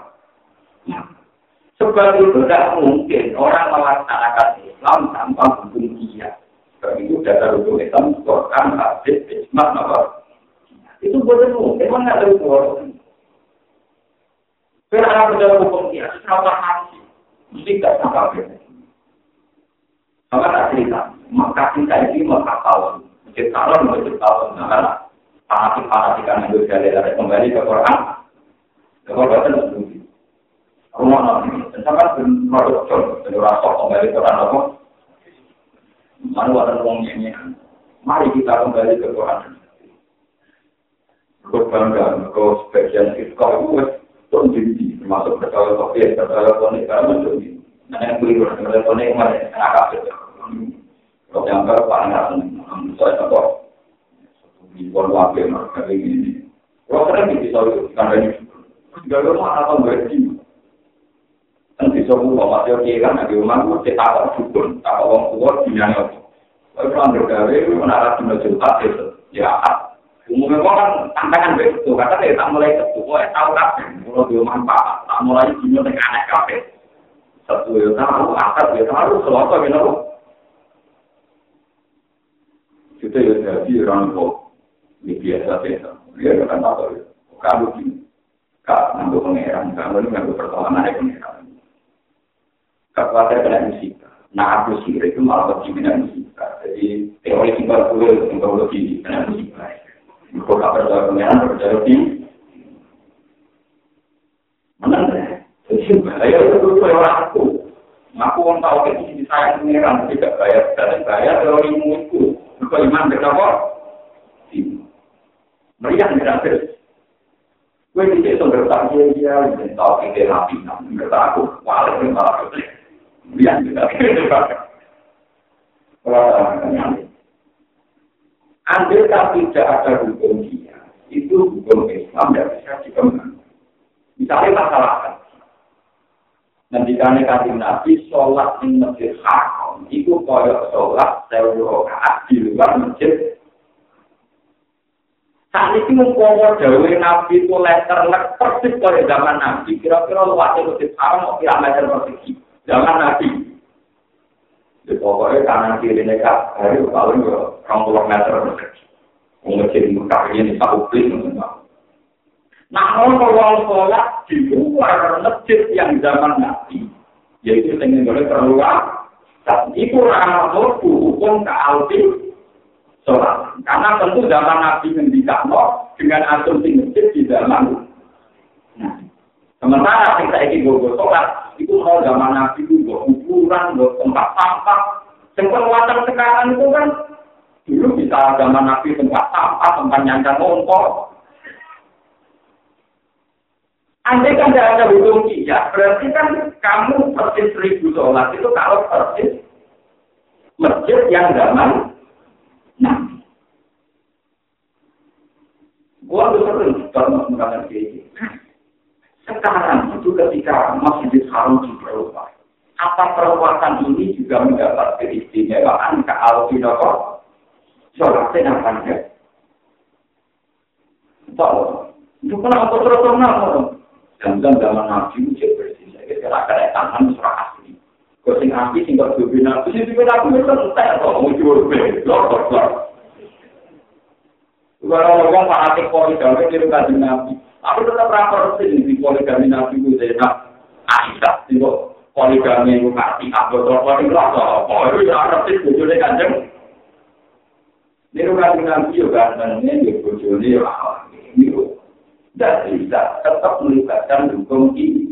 Sebab itu tidak mungkin orang melaksanakan Islam tanpa hukum dia. Sebab itu dasar hukum Islam, Quran, Hadis, Ijma, apa? Itu boleh mungkin, memang tidak ada hukum. Karena ada hukum dia, sama hati. Mesti tidak sama beda. Sama tak cerita, maka kita ini maka tahun. Masjid tahun, masjid tahun. Nah, fanatik-fanatikan itu dari kembali ke Quran. Ke Quran rumah nanti, sampai produk jol, jadi rasok kembali ke tanah apa? Mana ada uang nyanyi. Mari kita kembali ke Quran. Kau bangga, kau sebagian kau itu tuh jadi termasuk percaya kopi, percaya konek karena itu. Nah yang beli percaya konek mana agak betul. Kau yang berpandangan, saya tahu. Di pon wakil mereka ini. Kau sering bisa karena ini. Gak ada apa berarti. Kan bisa buka masih oke kan, di rumah gue cetak dukun, tak orang tua dinanya. Kalau kan bergawe, menara cuma juta itu, ya. Umumnya kok kan tantangan begitu, kata saya tak mulai itu, kok tahu kan, kalau di rumah pak, tak mulai cuma dengan aneh kafe. Satu ya tahu, akar ya tahu, selama gitu. Kita ya jadi orang kok, ini biasa biasa, ya kan apa ya, kamu gini, kak, ngambil pengeran, kamu ini ngambil pertolongan pengeran. Kekuatan kena musibah. Nah, aku sih itu malah lebih kena musibah. Jadi, teori simpel gue untuk lebih kena musibah. Itu gak percaya pengeran, percaya lebih. Menang. Jadi, bahaya itu tuh orang aku. Aku orang tahu ke sini sayang pengeran, tidak bayar, tidak bayar teori itu. Itu iman betapa? Meriah gratis. Gue tidak sumber tak dia dia, tahu kita rapi, nggak aku, walau malah kita Andai tidak ada hukum dia, itu hukum Islam tidak bisa dikembangkan. Misalnya masalah Nanti kami kasih Nabi sholat di masjid haram, itu kaya sholat sewa di luar masjid. Saat ini mengkongor dawe Nabi itu letter persis pada zaman Nabi, kira-kira luasnya masjid haram, mau kira meter persegi. Zaman Nabi. Di pokoknya kanan kiri mereka hari paling orang puluh meter persegi. Mengecil muka ini satu plis Nah, kalau sholat di luar masjid yang zaman Nabi, yaitu dengan boleh terluar, dan itu ramah hukum ke alti sholat. Karena tentu zaman Nabi ngendikan dengan asumsi masjid di zaman Nah, sementara kita ingin gue sholat, itu mau zaman nabi itu buat ukuran, buat tempat sampah. Yang sekarang itu kan dulu bisa zaman nabi tempat sampah, tempat nyancar motor. Andai kan tidak ada hukum iya, berarti kan kamu persis seribu sholat itu kalau persis masjid yang zaman nabi. Gua tuh sering kalau menggunakan kayak sekarang itu ketika masjid haram diperluas, apa perluasan ini juga mendapat keistimewaan ke Alvinoko? Sholatnya apa enggak? Tahu, itu kan apa terus terus Dan zaman Nabi itu bersih, saya kira ada tangan surah asli. Kau sing api sing kau tuh bina, sing tuh bina aku itu entek atau mau jual beli, lor lor lor. Kalau orang fanatik poligami di rumah Nabi, Aku tetap rapor sih di poligami nabi itu Zainab. Aisyah itu poligami itu ngerti. Aku tuh poligami oh itu ya harus sih bujurnya kanjeng. Ini rumah nabi juga sebenarnya di bujurnya lah ini tidak bisa tetap melibatkan hukum ini.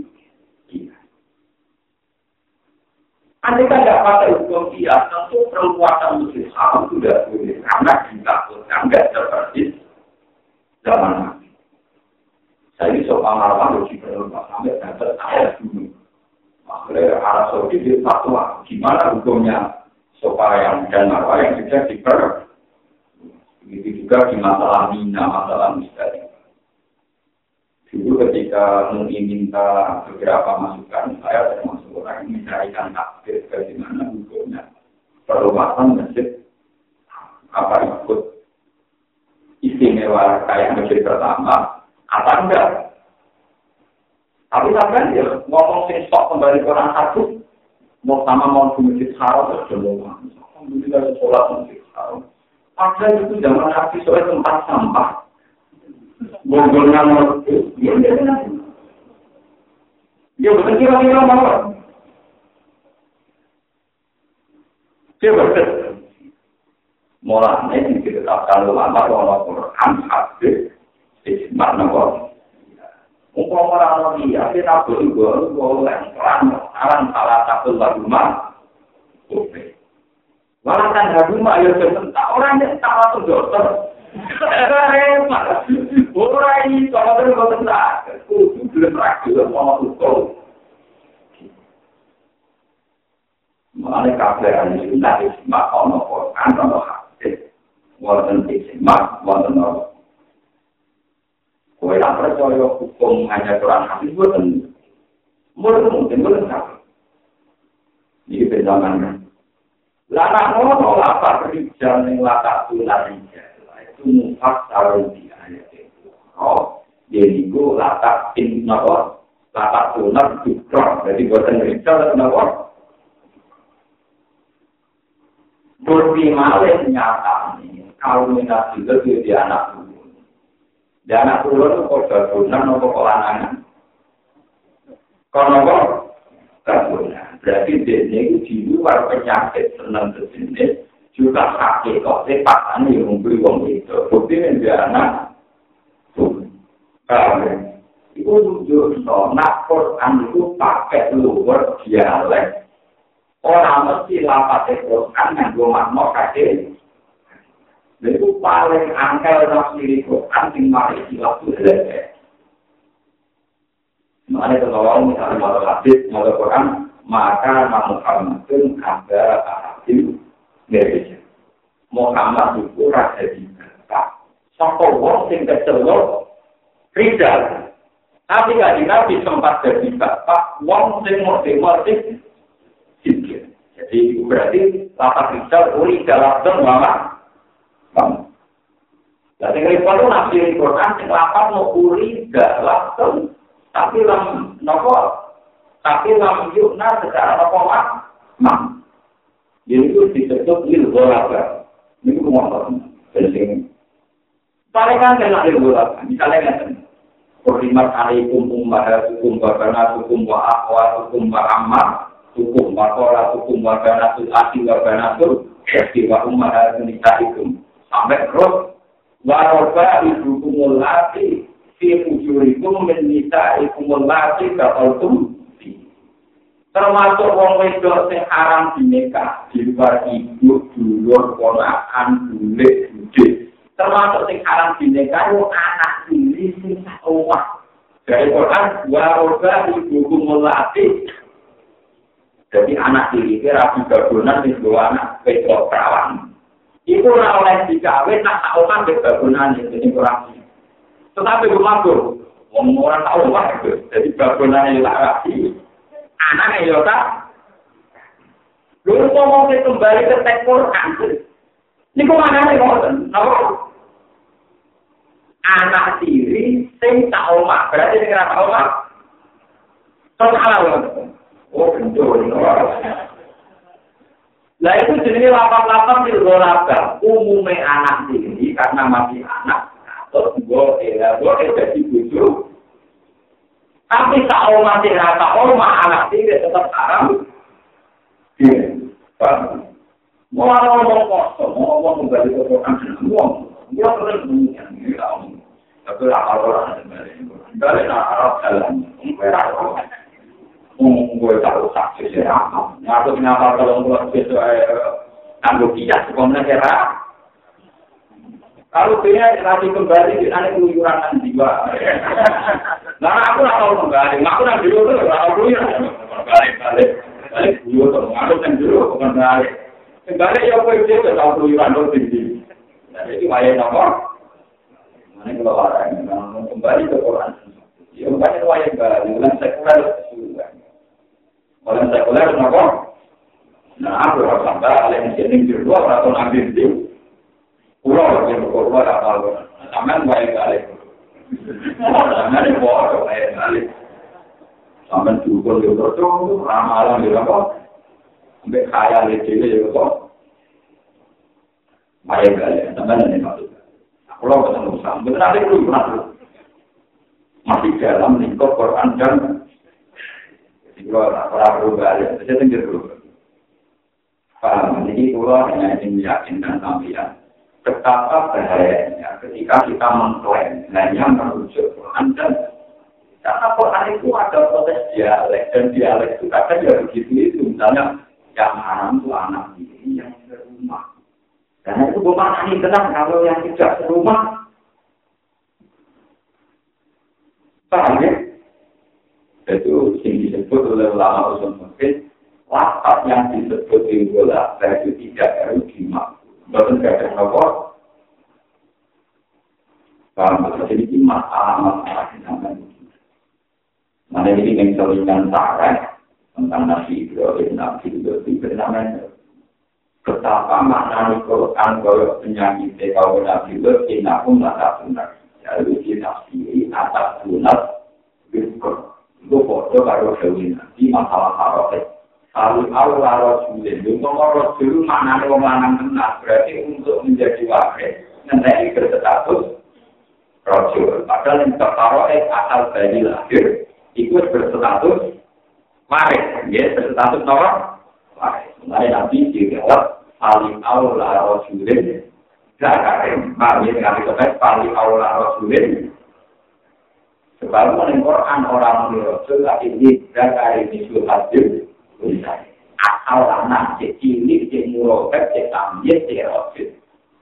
Anda kan tidak pakai hukum dia, tentu perluasan muslim sudah boleh. Karena ditakutkan nggak seperti zaman Saya soal marwah lebih berubah sampai dapat ayat dulu. Makanya Arab Saudi di fatwa gimana hukumnya soal yang dan marwah yang sudah diper. Begitu juga di masalah mina, masalah misteri. Dulu ketika mungkin minta beberapa masukan, saya termasuk orang yang mencarikan takdir bagaimana hukumnya perluasan masjid apa ikut istimewa kayak masjid pertama apa enggak? Tapi sampai ya ngomong sing stok kembali ke orang satu, mau sama mau ke masjid haram terus dulu. Alhamdulillah sholat masjid haram. Padahal itu zaman nabi soal tempat sampah. Bonggolnya mau ya ya Ya betul kira-kira mau. Dia betul. Mulanya ditetapkan ulama bahwa Quran hadis makna kok. Umpama ora ana dia, kita kudu golek pelan aran salah satu lagu mah. Oke. Malah kan habu mah ya sebentar orang yang tak waktu dokter. Orang ini kalau terus kau tentak, kudu belum rakyat mau tukul. Mengenai kafe ini sudah disimak ono Quran ono hadis, wonten disimak wonten ono. Kue tak percaya hukum hanya Quran hadis buatan. Mungkin mungkin buatan Ini penjaman kan. Lana ngono apa rijal ning latak tular rijal. Itu mufak taruh di ayat itu. Oh, jadi gue latak in napa? Latak tular dukron. Jadi buatan rijal napa? Bukti malih nyata nih. Kalau minat itu di anak Di anak turun itu kok jadunan nopo kelanangan. Kalau kok jadunan. Berarti dia itu di luar penyakit senang sejenis juga sakit kok sepatan yang memberi uang itu. Bukti ini dia anak tuh. Itu tujuh nak Quran itu pakai luar dialek. Orang mesti lapat Quran yang gue makna kakek. Itu paling angkel nafsiri Quran yang mari silap itu lele. Makanya kalau misalnya mau hadis, mau Quran, maka Muhammadun ada ahadil dari Muhammad itu rasa di kata. Sampai wong sing kecelok Rizal. Tapi gak Nabi sempat jadi bapak, wong sing murti-murti. Jadi berarti lapak Rizal uli dalam mama. Jadi repot itu nabi Quran sing lapak mau uli dalam tapi lam nopo tapi lam yukna secara apa mak mak. Jadi itu disebut lil golaka ini kumah penting paling kan kena lil golaka misalnya kan Kurimat alaikum hukum wa banat hukum wa hukum wa amma hukum wa qora hukum wa banatul akhi wa banatul yakti wa sampai terus wa roba ibukumul lati ujurikum min nisaikumul lati kataltum termasuk wong wedok sing haram dinikah di luar ibu dulur ponakan bulik bude termasuk sing haram dinikah itu anak ini sing omah. Dari Quran wa roba ibu kumulati jadi anak diri kira gabungan di dua anak wedok perawan itu ora oleh dikawin nak tak omah di gabungan ini kurang tetapi rumah tuh orang tahu omah jadi gabungan yang lagi anaknya ya tak. Lalu ngomong kembali ke teks Quran. Ini kok anaknya ngomong, apa? Anak tiri, sing tak omah. Berarti sing tak omah. Kau salah. Oh, betul. Lah itu jenis lapang-lapang di luar Umumnya anak tiri, karena masih anak. Atau gue, ya, gue jadi bujuk. Tapi tak oma tidak tak oma anak tidak tetap haram. Mau ngomong kosong, mau ngomong kembali ke Quran, ngomong. Dia terus mengingat, tapi lah orang dari Arab jalan, merah. Gue tahu saksi siapa. Ngaku kenapa kalau gue besok nanggung kijak, sekolah Kalau dia nanti kembali, dia nanti keluyuran jiwa. Nah, aku nggak tahu kembali. Aku nanti dulu tuh nggak tahu keluyuran. Balik, balik. Dulu tuh, aku kan dulu bukan balik. Kembali ya, aku itu tuh tahu keluyuran tuh tinggi. Jadi wayang nomor. Mana kalau orang kembali ke Quran. Ya, itu wayang balik. Bukan sekuler. Bukan sekuler, kenapa? Nah, aku harus sampai alih di sini di luar atau ambil di Pulau yang berkorban apa Sampai baik kali. Sampai baik kali. Sampai cukup di berdoa, ramalan di apa? Sampai kaya di sini di apa? Baik kali. Sampai nanti masuk. Pulau ketemu. Betul ada itu pernah masih dalam lingkup Quran dan meyakinkan sampai betapa bahayanya ketika kita mengklaim merujuk dan karena Quran itu ada proses dialek dan dialek itu kadang ya begitu itu misalnya yang haram itu anak ini yang Karena itu gue maknani tenang kalau yang tidak serumah. Paham ya? Itu yang disebut oleh ulama usul mungkin lapat yang disebut di bola itu tidak dimak. Bahkan tidak ada nomor. Paham? Jadi ini namanya. Mana ini yang seringan tarah tentang Nabi Ibrahim, Nabi Ibrahim bernama betapa makna Quran kalau penyakit kalau Nabi Ibrahim aku nggak benar. Jadi kita sendiri atas benar Biskur. Itu foto karo Dewi Nabi masalah haroket. Kalau Allah Rasulullah, itu ngomong Rasul maknanya orang lanang benar. Berarti untuk menjadi wakil, nanti berstatus Rasul. Padahal yang tertaruh asal dari lahir, ikut berstatus waris, ya berstatus nomor waris. Mulai nanti dijawab paling awal rasulin, zakarin, pak ya dengan itu paling awal rasulin. Sebab menurut Quran orang rasul ini zakarin itu hasil asal anak cek cilik cek murokat cek tamjid cek rasul.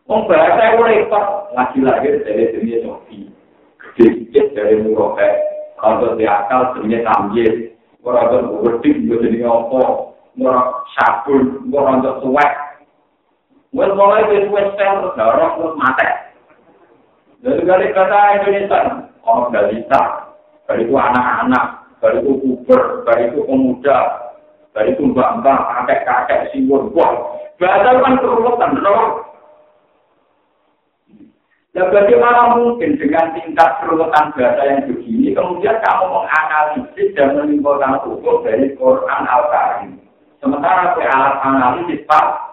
Wong bahasa repot lagi lahir dari dunia sofi, gede dari murokat Kalau di akal sebenarnya tamjid, orang itu berdik, gue jadi apa, orang sabun, orang itu suwek. Gue mulai dari suwek sel, darah terus mati. Jadi kali kata Indonesia, orang balita, dari itu anak-anak, dari itu puber, dari itu pemuda, dari itu mbak-mbak, kakek-kakek, siwur, wah. Bahasa kan keruwetan, loh. Ya bagaimana mungkin dengan tingkat keruwetan bahasa yang begini, kemudian kamu menganalisis dan menimbulkan hukum dari Quran Al-Karim. Sementara alat analisis Pak,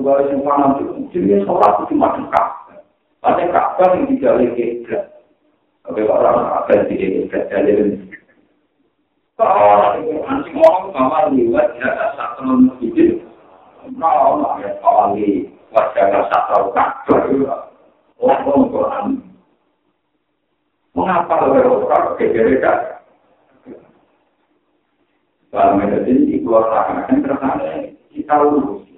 aku baru semua nanti, jadi sholat itu cuma dekat. Ada kabar yang tidak boleh keblat. Oke, orang apa yang tidak keblat, jadi ini. Mengapa kita urus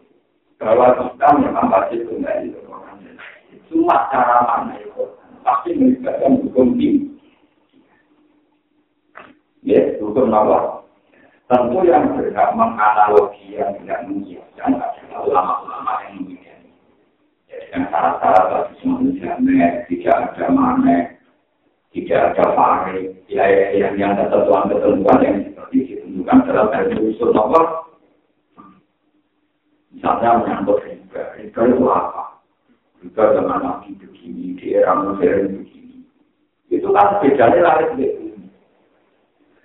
bahwa kita memang pasti tunggal itu Cuma cara mana itu pasti melibatkan hukum tinggi. Ya, hukum apa? Tentu yang berhak menganalogi yang tidak mengiyakan adalah ulama-ulama yang mengiyakan. yang syarat-syarat bagi manusia tidak ada mana, tidak ada pare, ya, yang yang ada ketentuan-ketentuan yang seperti ditentukan dalam usul nomor. Misalnya menyangkut riba, riba itu apa? Riba dengan nabi begini, di era modern begini. Itu kan bedanya lari begini.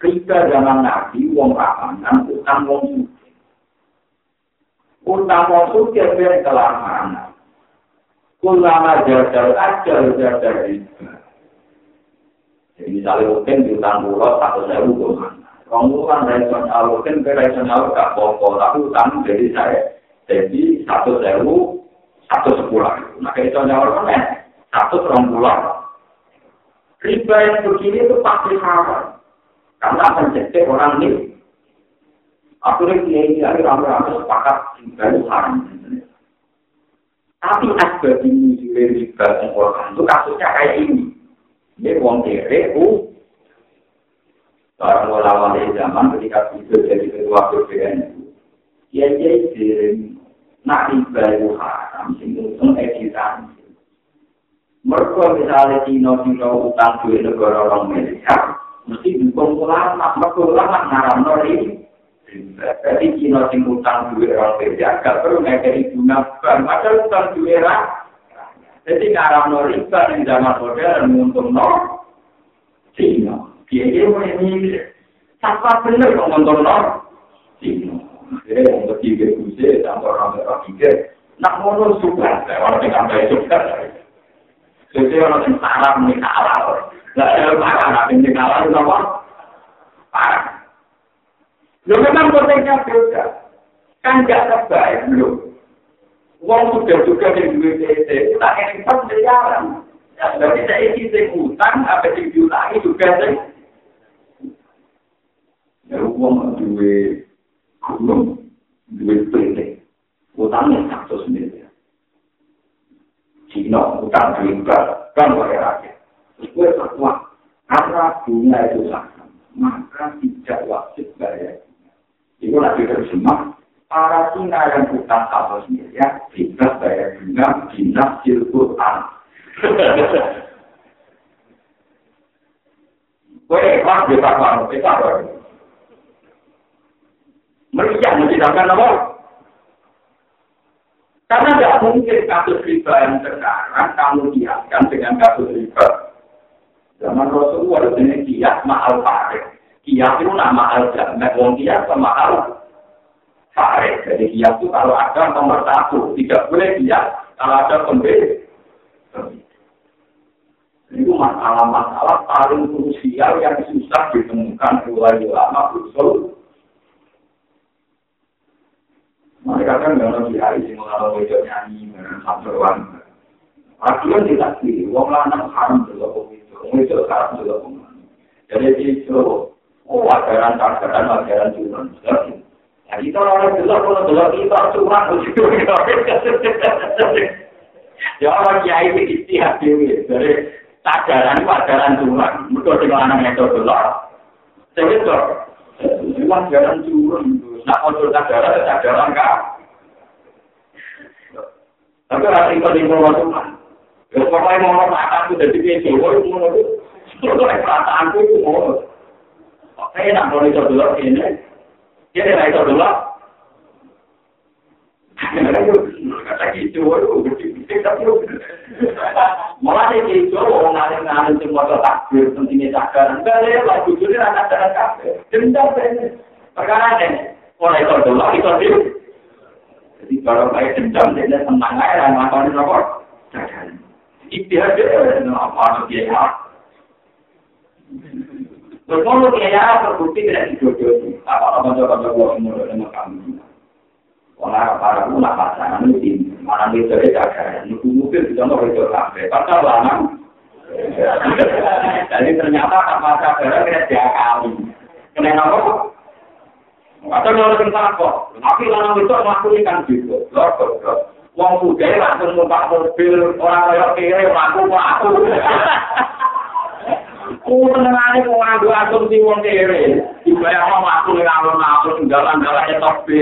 Riba zaman nabi, wong ramangan, utang wong suci. Utang wong suci, biar kelamanan. Kulama jajal ajal jajal itu. Jadi misalnya mungkin di utang pulau satu sewu kemana. Kamu kan rasional, mungkin ke rasional gak apa-apa, tapi utang jadi saya. Jadi satu sewu, satu sepuluh. Kayak itu nyawa kan satu pulau. Riba yang begini itu pasti sama. Karena akan jadi orang ini. Akhirnya dia ini rame-rame sepakat dari haram. Tapi asbab ini juga riba Quran itu kasusnya kayak ini. Ini wong kere, u. Orang ulama zaman ketika itu jadi ketua BPN itu. Ya, ya, Nak itu haram, sehingga itu editan. Mereka misalnya Cina-Cina utang duit negara orang Malaysia, mesti dukung ulama, mereka ulama ngaram nori. Jadi Cina sing utang duit orang kerja, gak perlu ngekeri guna bank. Padahal utang duit orang. Jadi ngarang no riba di zaman modern untung no Cina. Dia dia mulai mikir. Siapa bener kok untung no Cina. Jadi yang ketiga kuse, tanpa orang ketiga. Nak mono suka, orang yang sampai suka. Jadi orang yang salah menikah kalah. Nah, kalau parah, nanti kalah itu apa? Parah. Lo memang konteksnya beda. Kan gak terbaik belum. Uang sudah juga di duit PT, tak yang pas miliaran. Jadi saya isi sing utang, apa yang diulangi juga sih. Ya uang duit gunung, duit PT. utangnya satu sendiri. Cina utang riba kan oleh rakyat. Gue fatwa karena bunga itu sama, maka tidak wajib bayar. Itu lagi terjemah para Cina yang utang satu sendiri ya tidak bayar bunga Quran. Gue ikhlas di fatwa, kita Meriah mencidakkan apa? Karena tidak mungkin kasus riba yang sekarang kamu kiaskan dengan kasus riba. Zaman Rasulullah ini kias mahal farid. Kias itu nama al jamak. Wong kias sama al farid. Jadi kias itu kalau ada nomor satu. Tidak boleh kias kalau ada pembeli. Itu masalah-masalah paling krusial yang susah ditemukan oleh ulama usul Mereka kan nggak ada kiai sih kalau wajah nyanyi dengan sabtuan. Akhirnya tidak sih, wong lanang haram juga kok itu, itu haram juga kok. Jadi itu, oh ajaran ajaran ajaran curang. Ya kita orang juga kalau kalau kita curang begitu. Ya orang kiai itu istihad dewi, dari ajaran itu ajaran curang. Mereka dengan anak metode lah. Saya itu, itu ajaran curang. Nak konsul sadaran, sadaran kah? Tapi rasa itu di bawah Tuhan. Ya, pokoknya mau ngomong aku dari PC, mau ngomong itu. Perasaanku itu mau. Oke, nak mau itu dulu, ini. Dia tidak itu dulu. Kata gitu, waduh, Malah ini itu, orang ngalir-ngalir semua takbir, pentingnya cakar. Enggak, ya, lagu itu rasa-rasa kabel. Dendam, perkara ini. Ora iso delok iso di. Jadi kalau kayak dendam dia tenang aja lah ngakoni apa? Ikhtiar dia apa dia ya? Terus kalau dia ya terbukti tidak dijodohi, apa apa coba coba umur dengan kami. Orang para ulama pasangan itu mana bisa dijaga, nunggu mungkin bisa mau itu sampai, pasal lama. Jadi ternyata apa saja kita diakali. Kenapa? Atau kalau tentang apa? Tapi lanang itu melakukan kan gitu. Wong muda langsung numpak mobil orang kaya kiri mlaku mlaku. Ku tenangane wong nganggo asumsi wong kiri. Dibayar wong mlaku ning alun-alun dalan-dalane topi.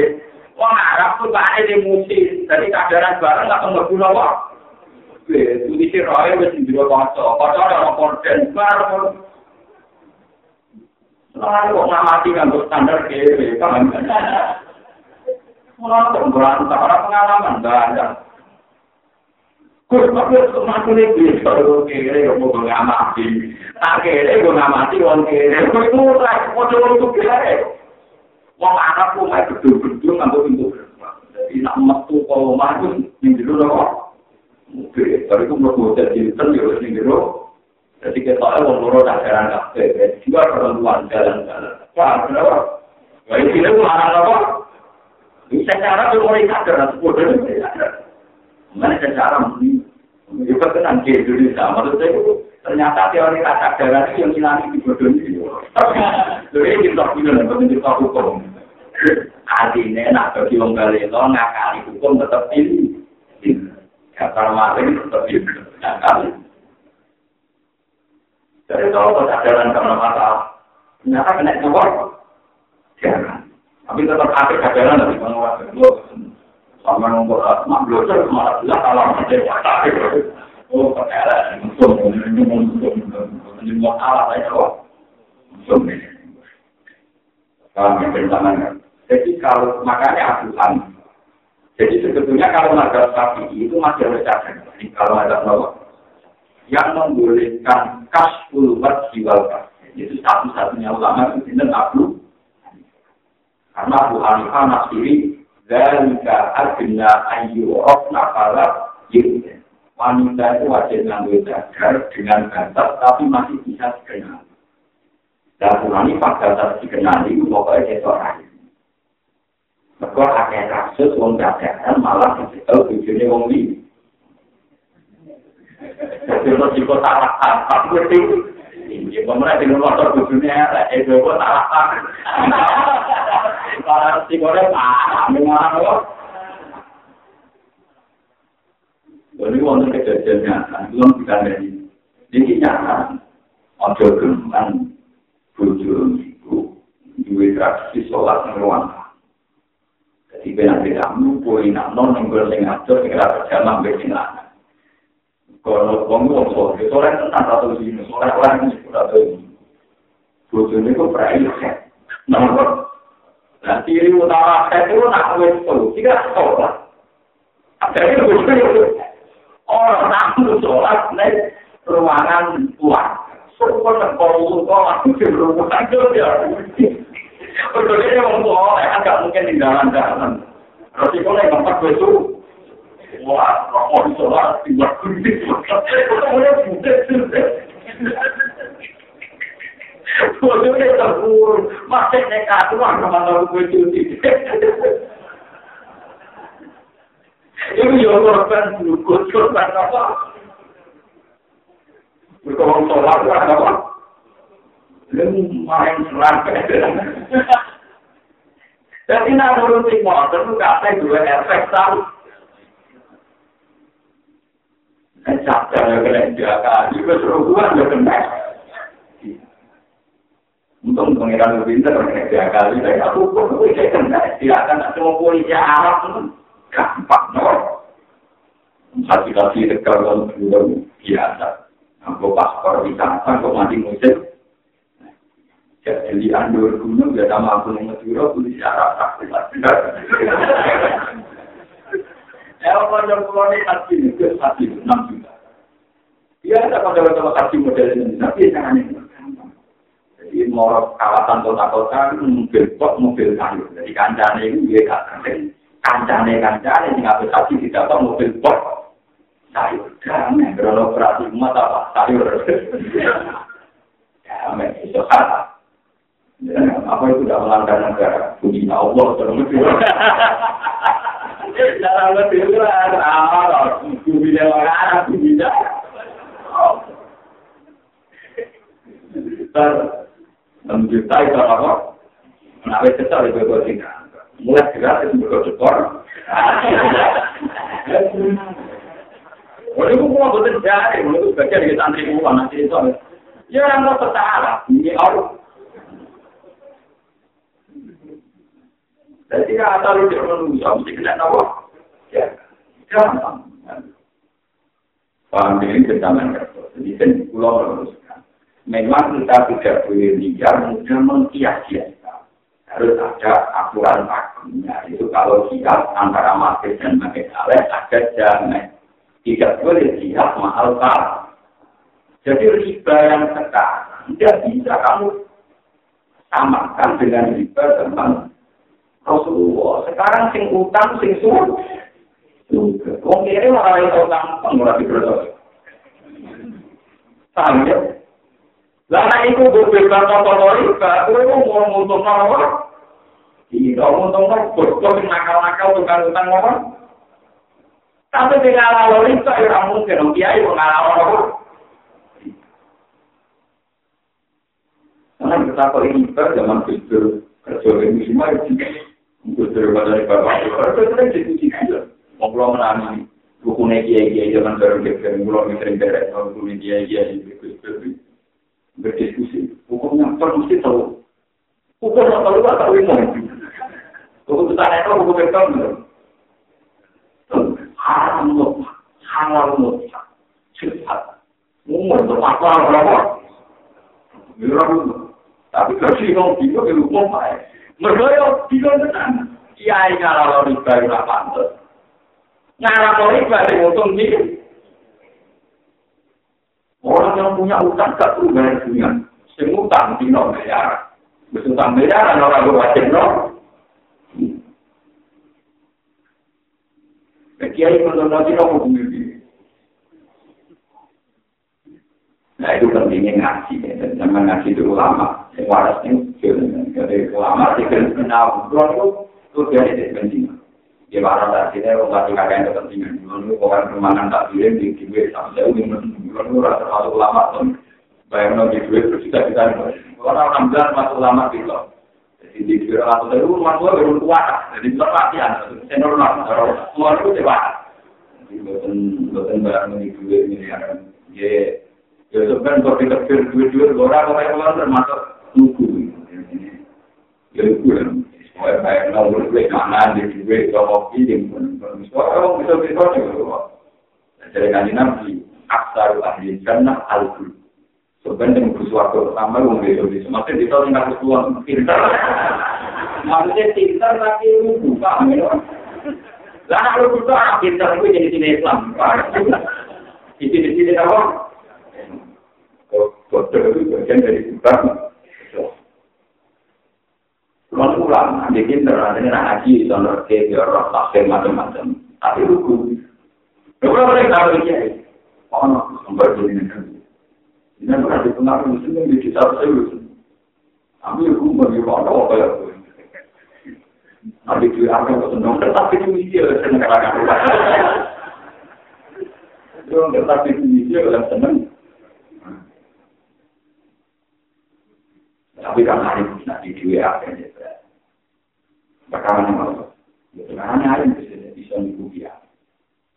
Wong Arab tuh bae di musim. Jadi kadaran bareng gak dulu kok. Itu di sini roy wis ndiro kanca. Kanca ora korden bareng Nah, kok ngamati nganggo standar kiri, kan? Mulai kok berantak, orang pengalaman banyak. Kus, tapi untuk masuk ini, kalau kiri, kok mau ngamati. Kiri, kok ngamati, orang kiri. Itu mulai, kok coba untuk kiri. Wong anak pun kayak gedung-gedung, nganggo pintu. Jadi, nak metu kalau maju, ini dulu kok. Oke, tapi itu mau jadi, kan, ya, ini dulu. Jadi kita orang loro tak jalan kafe, juga perempuan jalan-jalan. Wah, kenapa? Wah, ini itu mana apa? Bisa cara tuh mulai sadar, sepuluh. Mana cara ini? Juga tenang di Indonesia. Menurut saya ternyata teori kata darah itu yang hilang di bodoh ini. Jadi kita dan kita hukum. Artinya nak bagi orang Galilo ngakali hukum tetap ini. Kata maling tetap ini. Ngakali. Jadi kalau kesadaran karena masalah, ternyata kena keluar, jangan. Tapi tetap ada kesadaran dari penguasa itu. Sama nomor asma, belajar malah bilang kalau ada watak Oh, kesadaran, musuh, musuh, ini mau kalah aja kok. Musuh ini. Kalau yang Jadi kalau makanya asuhan. Jadi sebetulnya kalau ada sapi itu masih ada cadangan. Kalau ada nomor yang membolehkan kasful jiwal itu satu-satunya ulama itu tidak Abu karena Abu Hanifah nasiri dan adna ayu rofna kala wanita itu wajib ngambil jagar dengan batas tapi masih bisa dikenal dan Abu Hanifah batas dikenal itu pokoknya itu orang Mereka ada kasus wong jajaran malah tahu tujuannya wong ini. Jadi untuk jika salah tak ngerti. Ini pemerintah dengan motor bujurnya, eh salah tak. Kalau si goreng, ah, memang apa? Lalu wonten kejadian nyata, belum kita dari jadi nyata, ojo geman bojo ibu duwe tradisi sholat ning ruang Jadi benar beda poin non yang gue sing ngatur sing ora jamak mbek sing lanang. Kalau wong wong sholat, sholat tentang satu sini, sholat orang ini sudah tahu. Ini kok prai Nah, Nah, ciri utama saya itu nak wes solusi kan sholat. Ada itu orang tamu sholat naik ruangan tua. Semua terpolu kok aku di ruangan itu ya. Berbeda orang tua, agak mungkin dalam-dalam. Terus itu yang tempat besok. Jadi nak nuruti motor, lu kata dua efek tahu. Juga suruh gua ya kena. Untung pengiran lebih pintar, mereka tiga kali, tapi aku bisa kena. Tidak akan semua polisi Arab, gampang, no. Satu kali dekat kalau belum biasa. Aku paspor wisata, kok mati musim. Jadi andur gunung, ya sama aku yang Madura, polisi Arab, tak Ya, kalau yang pulau ini hati, itu hati, enam juta. Ya, ada pada-pada hati model ini, tapi jangan ini. Jadi mau kawasan kota-kota mobil kok mobil kayu. Jadi kancane itu dia katakan kancane kancane yang ngapain tadi tidak apa mobil kok sayur. Karena beroperasi umat apa sayur. Ya, memang itu salah. apa itu tidak melanggar negara? Puji Allah terus. Dalam lebih berat, ah, bumi dewa Arab, bumi menjutai kalau apa? Menawi kesal itu gue tinggal. Mulai gerak itu gue cekor. Waduh, gue mau betul jari, gue bagian dari santri gue nanti itu. Ya, yang mau tersalah, ini Allah. Jadi kata lu dia manusia, mesti kena apa? Ya, gampang. Paham ini kecaman kerja. Jadi kan pulau harus memang kita tidak boleh liar mudah mengkias-kiaskan. Harus ada aturan akunnya. Itu kalau siap antara market dan market aleh ada jamin. Tidak boleh siap mahal kalah. Jadi riba yang sekarang tidak bisa kamu samakan dengan riba teman Rasulullah. Sekarang sing utang sing suruh. Wong kiri malah itu utang pengurang di Paham ya? Lah iku bebas kota-kota riba, kowe mau ngutung apa? Iya, ngutung apa? Bos nakal-nakal tukang utang apa? Tapi tidak lalu ya orang mungkin, kiai mengalami apa? Karena kita kok riba zaman itu kerja ini semua Mau berdiskusi. Hukumnya kan mesti tahu. Yang tahu tak tahu ini. Kita itu hukum yang tahu. Haram loh, halal loh, cepat. Umur berapa berapa? Berapa? Tapi kasih dong, tiga ke hukum baik. Mereka yang tiga tenang. Kiai ngalah riba itu apa? Ngalah riba itu untung dia. Orang yang punya utang gak perlu bayar dunia. Sing utang di bayar. Wis utang bayar orang gue wajib no. Kiai menurut nanti hukum ini. Nah itu pentingnya ngaji. Dan zaman ngaji itu ulama. Yang waras ini. Jadi ulama sih kenal. Kalau itu itu jadi penting. di mana tak kita orang tak kakek kepentingan. Dulu bukan kemana tak pilih di duit. Sampai jauh ini dulu rasa masuk lama tuh bayar no di terus kita kita orang enam belas masuk lama gitu jadi di duit atau dari rumah tua baru tua jadi latihan senior normal semua itu dewa Bukan bukan barang ini dua miliar. Ya, ya sebenarnya kalau kita pikir dua dua orang orang termasuk bisa bisa juga. Jadi kan nabi aksar ahli jannah al-kul. Sebenarnya bersuatu pertama yang besok besok. Maksudnya kita tinggal bersuatu pintar. Maksudnya pintar tapi lugu, paham ya? Lah anak lu butuh anak pintar itu jadi sini Islam. Di sini sini apa? Bodoh itu bagian dari pintar. Kalau pulang, dia pintar, nanti nak ngaji, sonor ke, biar roh tafsir macam-macam. Tapi lugu. Kalau mereka tahu dia, oh, no, sampai jadi negara. Ini berarti pengaruh muslim yang di kita saya Tapi aku bagi mana apa ya? Tapi dia akan kesenang, tetapi itu dia senang kadang-kadang. Dia tetapi itu dia yang senang. Tapi kan hari ini nanti dia akan jadi. Bagaimana mau? Bagaimana hari ini bisa bisa mengikuti ya?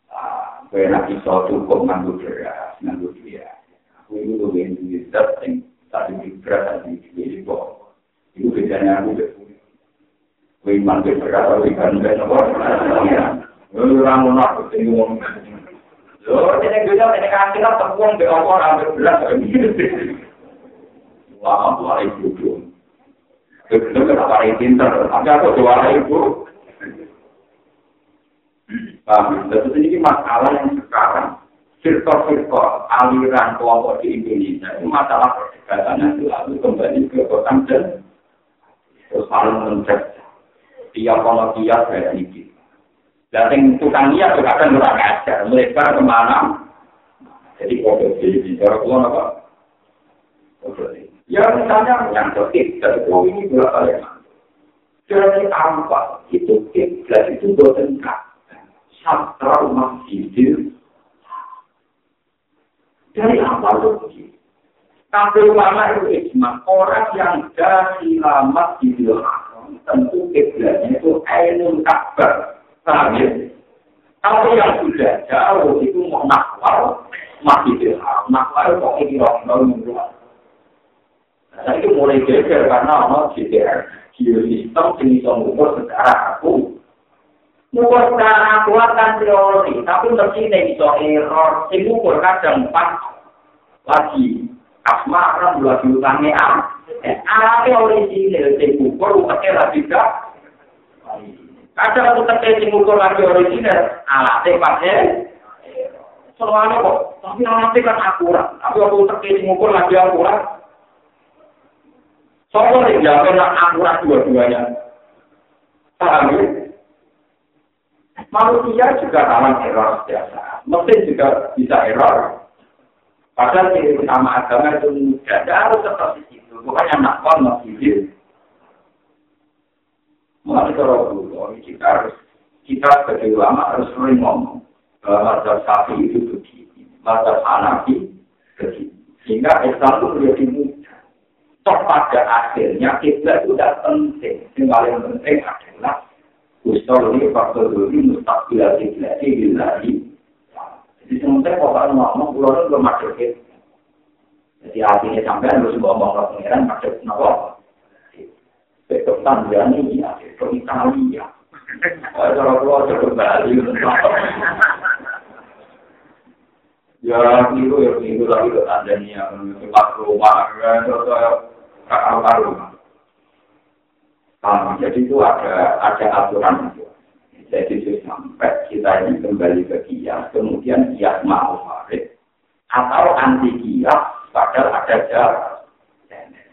Ah, benar bisa cukup nganggur beras, nganggur dia. Aku itu lebih duit setting, tapi di beras tadi di bawah. Itu bedanya aku betul. Wih mantu berkata wih kan udah nopo. Wih orang mau nak ketemu ngomong. Yo, ini gue jauh ini kasih lah terbuang di awal ambil beras. Wah, wah tuh. Itu kenapa ini pintar? Tapi aku doa ibu. Paham? Dan ini masalah yang sekarang firqa-firqa aliran kelompok di Indonesia itu masalah perdebatan itu lalu kembali ke kota dan terus paling mencet tiap kalau tiap kayak ini. Dan tukang niat juga kan kurang ajar, melebar ke mana? Jadi kode jadi cara keluar apa? Ya misalnya yang tertib dari oh ini berapa ya? Jadi apa? Itu kiblat itu bertengkar. Satra masjidil dari apa itu? Tapi ulama itu ijma, orang yang dari lama di tentu kiblatnya itu ainun kabar. Paham ya? Kalau yang sudah jauh itu mau nakwal, masih Haram. Nakwal kok ini orang-orang Nah, itu mulai geger karena ono GDR, geosistem yang bisa mengukur secara aku. Mengukur secara aku kan teori, tapi mesti ini bisa error, yang mengukur kadang pas lagi asma kan lagi utangnya am eh alatnya original sing ukur pakai lagi gak kadang aku pakai sing ukur lagi original alatnya pakai soalnya kok tapi alatnya kan akurat tapi aku pakai sing ukur lagi akurat soalnya yang jawab akurat dua-duanya paham ya manusia juga dalam error biasa mesin juga bisa error Padahal ciri utama agama itu mudah, tidak harus seperti itu. Bukannya nak kon masjid. Mulai kalau dulu, kita harus kita sebagai ulama harus sering ngomong bahwa sapi itu begini, mazhab hanafi begini. Sehingga Islam itu menjadi. Toh pada akhirnya kita tidak penting. Yang paling penting adalah usul ini faktor ini mustaqbil kiblat ini Jadi sementara kalau ngomong, pulau itu belum masuk. Jadi artinya sampai harus ngomong ke pengiran masuk nopo. Besok Tanzania, besok Italia. Kalau pulau itu Bali. Ya, itu ya, itu lagi ke Tanzania, tempat rumah, terus kakak rumah. jadi itu ada ada aturan itu. Jadi sampai kita ini kembali ke kias, kemudian kias mau farid atau anti kias, padahal ada jarak.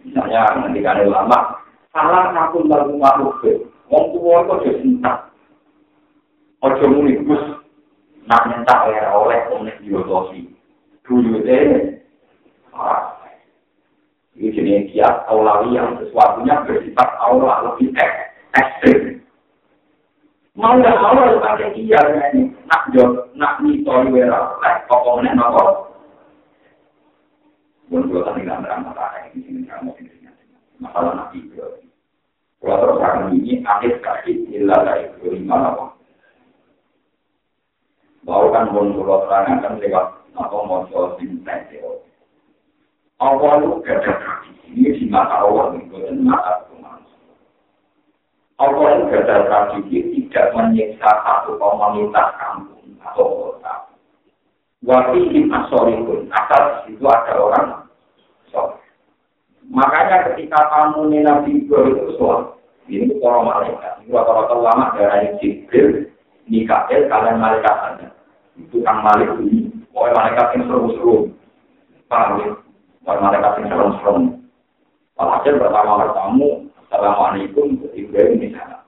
Misalnya ketika ada ulama, salah satu lagu makhluk wong tua itu jadi entah. Ojo muni gus, nak minta oleh oleh diotosi. Dulu deh, ini jenis kias aulawi yang sesuatunya bersifat aula lebih ekstrim. mau nggak mau harus pakai iya ini. Nak jod nak nitor wera lah pokoknya nopo pun dua kali nggak merah ini sini kamu ini masalah nabi itu kalau terus akan ini akhir kaki ilah dari kelima nopo Mau kan pun kalau terangkan lewat apa mau sinten Awal itu ada tradisi ini di mata itu dan mata manusia. Awal itu ada tradisi tidak menyiksa satu komunitas kampung atau kota. Di pun asal itu ada orang soleh. Makanya ketika kamu nih Nabi Ibrahim itu soal ini para malaikat. Ini rata-rata ulama dari Jibril, Mikael, kalian malaikat. Itu kang malik ini. Pokoknya malaikat yang seru-seru. Paham Pokoknya malaikat yang seru-seru. Walhasil pertama bertamu, Assalamualaikum, Ibrahim di sana.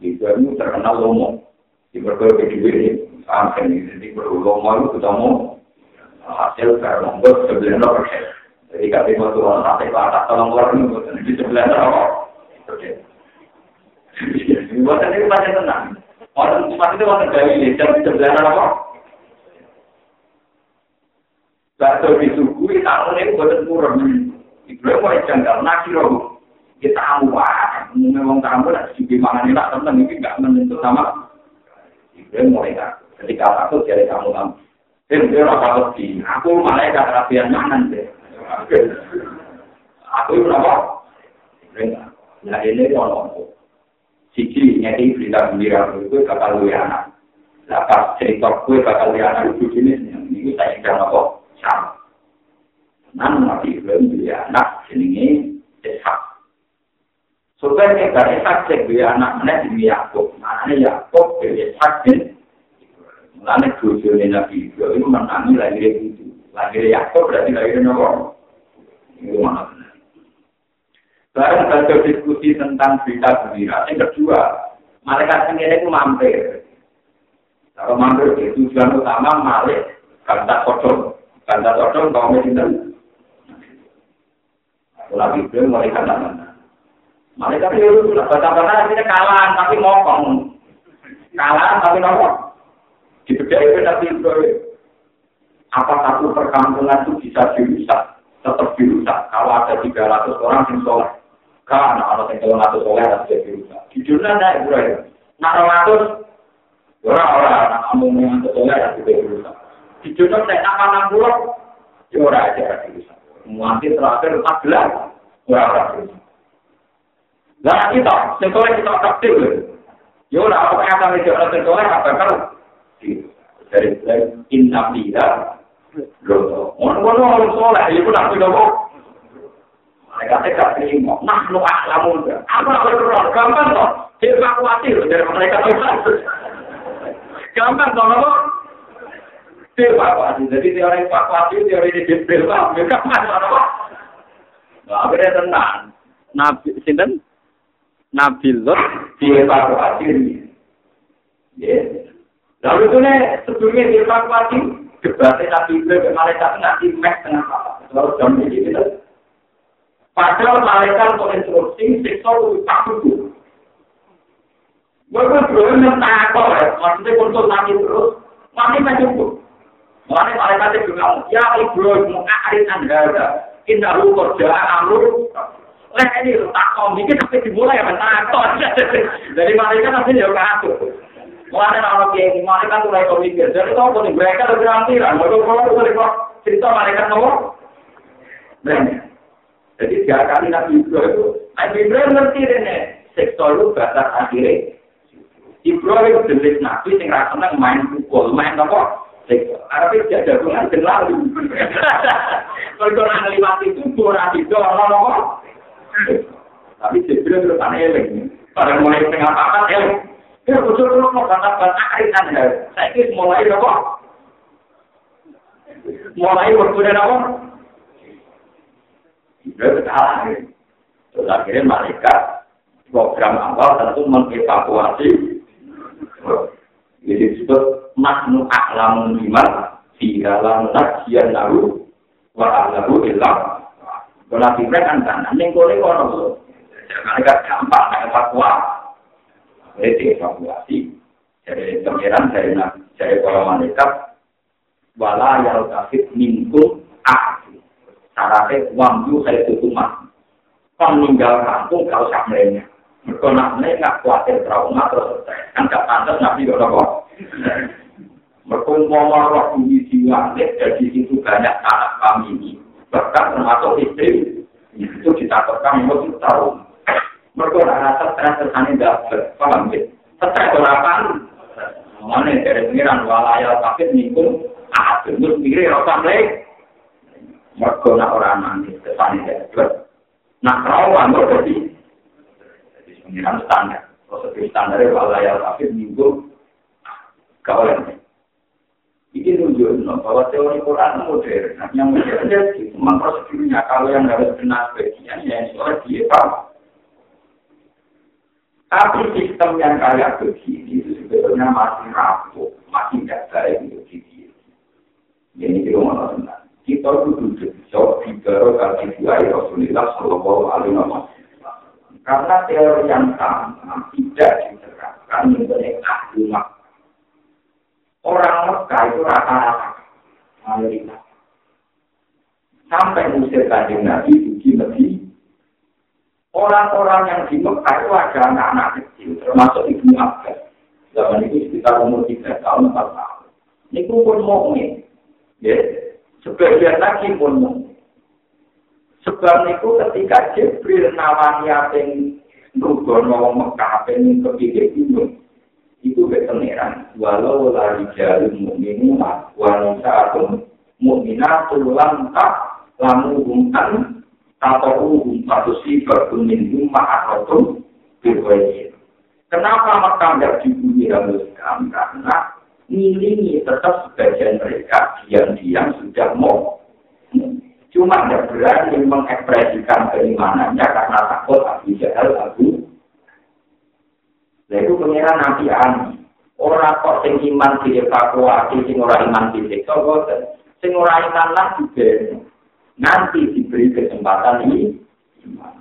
Ibrahim terkenal lomo. Di video ini, sampai ini, jadi perlu lomo itu ketemu. Hasil membuat sebelah persen. Jadi kami mau turun sampai ke atas, tolong keluar ini, di sebelah apa? Buatan itu pasti tenang. Orang pasti itu orang dari jam sebelah apa? Bakso tahun ini buatan kurang. Ibu mau janggal nasi roh. Kita awal, memang kamu nak sih mana nih nak temen ini nggak menentu sama. Ibu mulai tak. Ketika aku jadi kamu kamu. Eh, dia rasa lebih. Aku malah gak rapian mana deh. Aku itu apa? Nah ini orang Siji nyati berita gembira itu bakal luwe anak. Lah pas cerita kue bakal luwe anak itu jenis ini saya ingin apa sama. Nan nabi Ibrahim luwe anak jenenge Ishak. Supaya dari Ishak cek luwe anak mana di Yakub. Mana Yakub dari Ishak din. Mulanya tujuan Nabi Ibrahim menangi lahir itu. Lahir Yakub berarti lahir Nabi. Itu mana Barang baca diskusi tentang berita gembira. Yang kedua, malaikat sendiri itu mampir. Kalau mampir itu tujuan utama malik kanta kodong. Kanta kodong kaum itu. Lagi itu malaikat mana? Malaikat itu sudah baca-baca artinya kalah tapi ngomong. Kalah tapi ngomong. Di beda itu tapi apa satu perkampungan itu bisa dirusak, tetap dirusak kalau ada 300 orang yang sholat. Kan ana sing telung atus oleh ora jadi rusak. Jujurnya ada Ibrahim. Nak rong atus ora ora nak ngomong yang atus oleh ora jadi rusak. Jujurnya nek nak manang pulau ya ora aja rusak. Mati terakhir 14 ora ora rusak. Lah kita, sing kita aktif. Ya ora apa kata iki ora sing apa kan? Dari inna biha Loh, ono-ono orang soleh, itu nak tidak mereka tidak terima. Nah, lu aklamun. Apa berdoa? Gampang toh. Evakuasi dari mereka Gampang toh, nopo? Evakuasi. Jadi teori evakuasi, teori ini lah. Mereka mana nopo? Nah, akhirnya tenang. Nabi, sinten? Nabi Lot dievakuasi. Ya. Lalu itu nih, sebelumnya dievakuasi, debatnya Nabi Ibrahim, malaikat nanti meh tengah apa. Lalu jam ini kita Padahal malaikat untuk instruksi, siksa itu tak cukup. Mereka belum mentakut, maksudnya konsultasi terus, mati tak cukup. Mulanya malaikat itu bilang, ya Ibrahim, mu'arid anda, indah lu kerja, Lah ini tak kau mikir tapi dimulai ya mentakut. Jadi malaikat nanti ya kaku. Mulanya orang kayak ini, malaikat mereka mikir. Jadi tau kok mereka lebih rampiran. Mereka kalau cerita malaikat banyak. Jadi tiga kali Nabi Ibrahim itu, Nabi Ibrahim ngerti ini, sektor itu batas akhirnya. Ibrahim jenis Nabi yang rasa senang main pukul, main apa? Arabnya dia jagungan dan lalu. Kalau orang lewat itu, kurang itu, orang-orang Tapi Jibril terus aneh eling. Pada mulai tengah pakat eling. Ya, betul-betul mau bantah-bantah kaitan ya. Saya ini mulai apa? Mulai berkuda apa? Dia kalah. Terus akhirnya malaikat program awal tentu mengevakuasi. Jadi disebut maknu aklamun iman di dalam najian lalu wa alahu ilam. Kalau nabi kan tanah, neng kore kono. Malaikat gampang evakuasi. Jadi evakuasi. Jadi pengiran dari dari para malaikat wala yang kafir minggu ah syaratnya wamju saya tutumat. Kan meninggal kampung kalau usah melainnya. Mereka nak nggak khawatir trauma terus Kan gak pantas nabi gak kok. Berkumpul roh bumi jiwa, dari situ banyak anak kami ini. Bahkan termasuk istri, itu ditakutkan mau tahu. Mereka rasa stres tersane dapat, paham ya? Stres berapa? Mana dari pengiran walayal kafir nikung, ah, terus mikir rasa lagi. Mereka nak orang nanti tersane dapat. Nah, itu jadi, jadi pengiran standar. Prosedur standar walayal kafir nikung, kawan Ini nunjuk bahwa teori Quran modern, yang modern itu memang prosedurnya. Kalau yang harus benar bagian, ya soal dia paham. Tapi sistem yang kayak begini itu sebetulnya masih rapuh, masih tidak baik untuk diri. Jadi kita mau tentang kita itu duduk jauh di baru kali dua Rasulullah Shallallahu Alaihi Wasallam. Karena teori yang sama tidak diterapkan mengenai agama Orang Mekah itu rata-rata mayoritas. Sampai musir kanjeng Nabi di Nabi. Orang-orang yang di Mekah itu ada anak-anak kecil, termasuk ibu Abbas. Zaman itu sekitar umur 3 tahun, 4 tahun. Ini pun mukmin. Ya, sebagian lagi pun mukmin. Sebab itu ketika Jibril nawani apa yang Nugono Mekah, yang kepikir gunung. itu keteneran walau lari jari mu'minu wanita atau mu'minatul tak lamu humkan atau hum atau sifat kuning rumah atau berwajib. Kenapa mereka tidak dibunyi dalam Islam? Karena ini tetap sebagian mereka diam-diam sudah mau. Cuma tidak berani mengekspresikan keimanannya karena takut Abu Jahal Abu Lha iku pengiran nabi ani. Ora kok sing iman dievakuasi, sing ora iman disiksa boten. Sing ora iman lah juga. Nanti diberi kesempatan ini.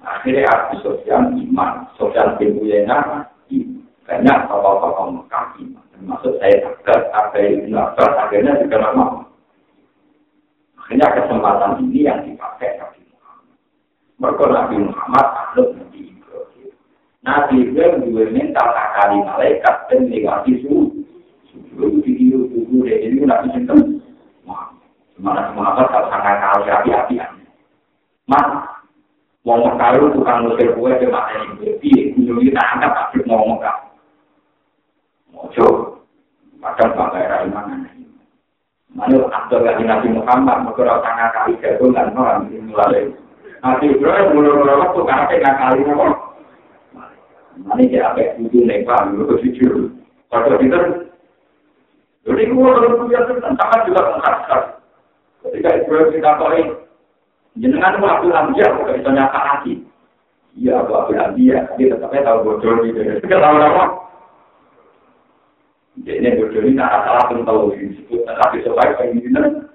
Akhirnya aku sosial iman, sosial pembuyena banyak tokoh-tokoh Mekah iman. Termasuk saya agak, apa yang Abbas, akhirnya juga lama. Akhirnya kesempatan ini yang dipakai Nabi Muhammad. Mereka Nabi Muhammad, Nabi Nabi Ibrahim juga minta kali malaikat dan lewati suhu. Suhu itu suhu dari ini Nabi Sinten. Semangat semangat kalau api-api. Mas, mau mekaru tukang musir kue ke mata ini berpi, gunung kita angkat tapi mau mekar. Mojo, padahal pakai rai mana Mana Abdul Ghani Nabi Muhammad, maka tangan kali jagung dan orang mulai. Nabi Ibrahim mulai-mulai waktu karena kali ngomong. Ini dia apa itu nepa, itu jujur. Pada kita, jadi gua kalau punya tentang sangat juga mengharapkan. Ketika Ibrahim kita tahu jenengan mau ambil ambil, kalau bisa nyata lagi. Iya, ambil ambil, tapi tetapnya tahu bocor gitu. Kita tahu apa? Jadi ini bocor ini nggak salah pun tahu disebut, tapi supaya kayak gini kan.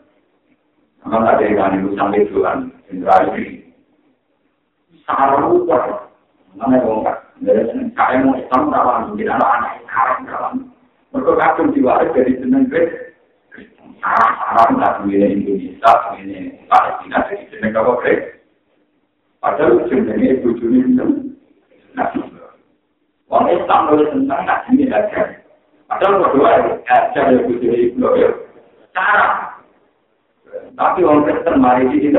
Memang ada yang itu sampai Tuhan, Indra ini. Sangat lupa. Mana yang ngomong dari kaya mau Islam rawan, mungkin anak-anak haram rawan. Mereka kacung diwaris dari jeneng Kristen. Haram tak punya Indonesia, punya Palestina, jadi jeneng apa Kristen. Padahal jenengnya ibu juni itu. Orang Islam boleh tentang nabi ini. Padahal berdua aja ibu juni itu. Cara. Tapi orang Kristen mari di sini.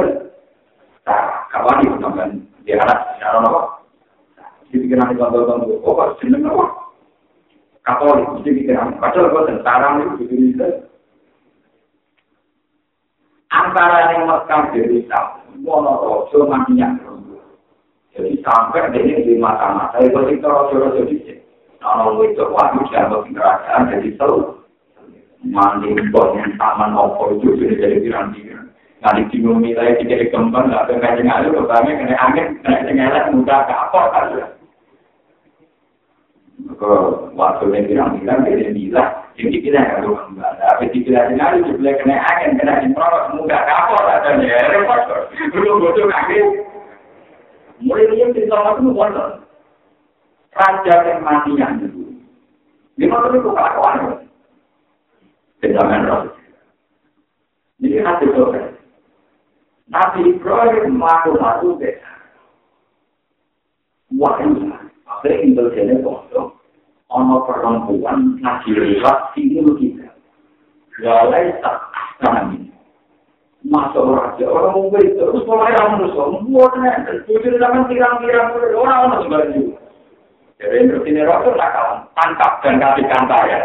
Cara. Kawan itu teman. Dia anak, cara apa? dipikiran contoh-contoh, oh kok jeneng apa? Katolik, mesti pikiran. Padahal kok tentara itu bisa. Antara yang Mekah dari Wono Rojo mandinya. Jadi sampai dari di mata-mata, itu kita Rojo-Rojo di Kalau itu wahyu dianggap kerajaan jadi seru. Mandi bos yang taman opo itu sudah jadi pikiran-pikiran. Nanti bingung nilai tiga kembang, nggak ada kajian ada, pertama kena angin, kena cengelat, mudah ke apa kan? Maka waktu yang bilang-bilang, dia bilang, yang dipilih kan tuh kembali. Tapi dipilih sendiri, dipilih kena angin, kena improt, mudah ke apa katanya, repot. Belum bodoh kaki. Mulai dia cerita waktu itu, Raja yang matinya itu. Lima tahun itu kelakuan. Kejaman roh. Jadi hati sore. Nabi Ibrahim matu-matu desa. Wah, ini akhirnya intel jene foto. Ono perempuan ngaji lewat sini kita. Walai tak kami. Masuk raja, orang beli terus mulai musuh, muatnya, tujuh zaman tirang-tirang orang orang sebaju. Jadi menurut ini raja nakal, tangkap dan kasih kantar ya.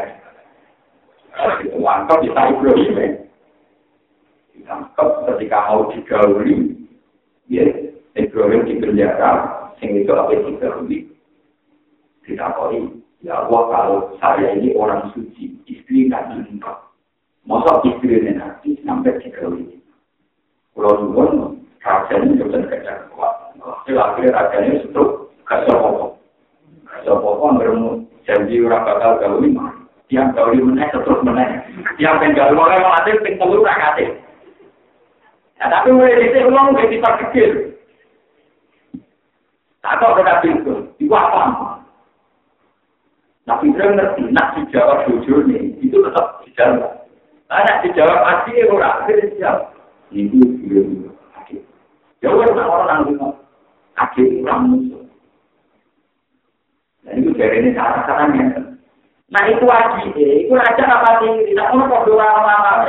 Itu mantap kita Ibrahim ya. Ditangkap ketika mau digauli, ya Ibrahim di penjara, sing itu apa digauli. Tidak koi, ya Allah kalau saya ini orang suci, istri nabi engkau. Masa istri ini nabi sampai digauli. Kalau nuwun, rasanya juga kerja kuat. Hasil akhirnya rasanya setruk, gak sopo. Gak sopo, ngeremu janji orang bakal gauli mah. Tiap gauli meneh, setruk meneh. Tiap penggauli mulai mati, penggauli rakate. Nah, tapi mulai di sini uang udah kita kecil. Tak tahu kita pintu, itu apa? Tapi dia ngerti, nak dijawab jujur nih, itu tetap dijawab. Nah, nak dijawab asli, orang akhirnya dijawab. itu belum akhir. Jauh orang orang yang akhir orang musuh. Itu dari ini cara caranya. Nah itu wajib, itu aja apa sih? Tidak mau kok dua lama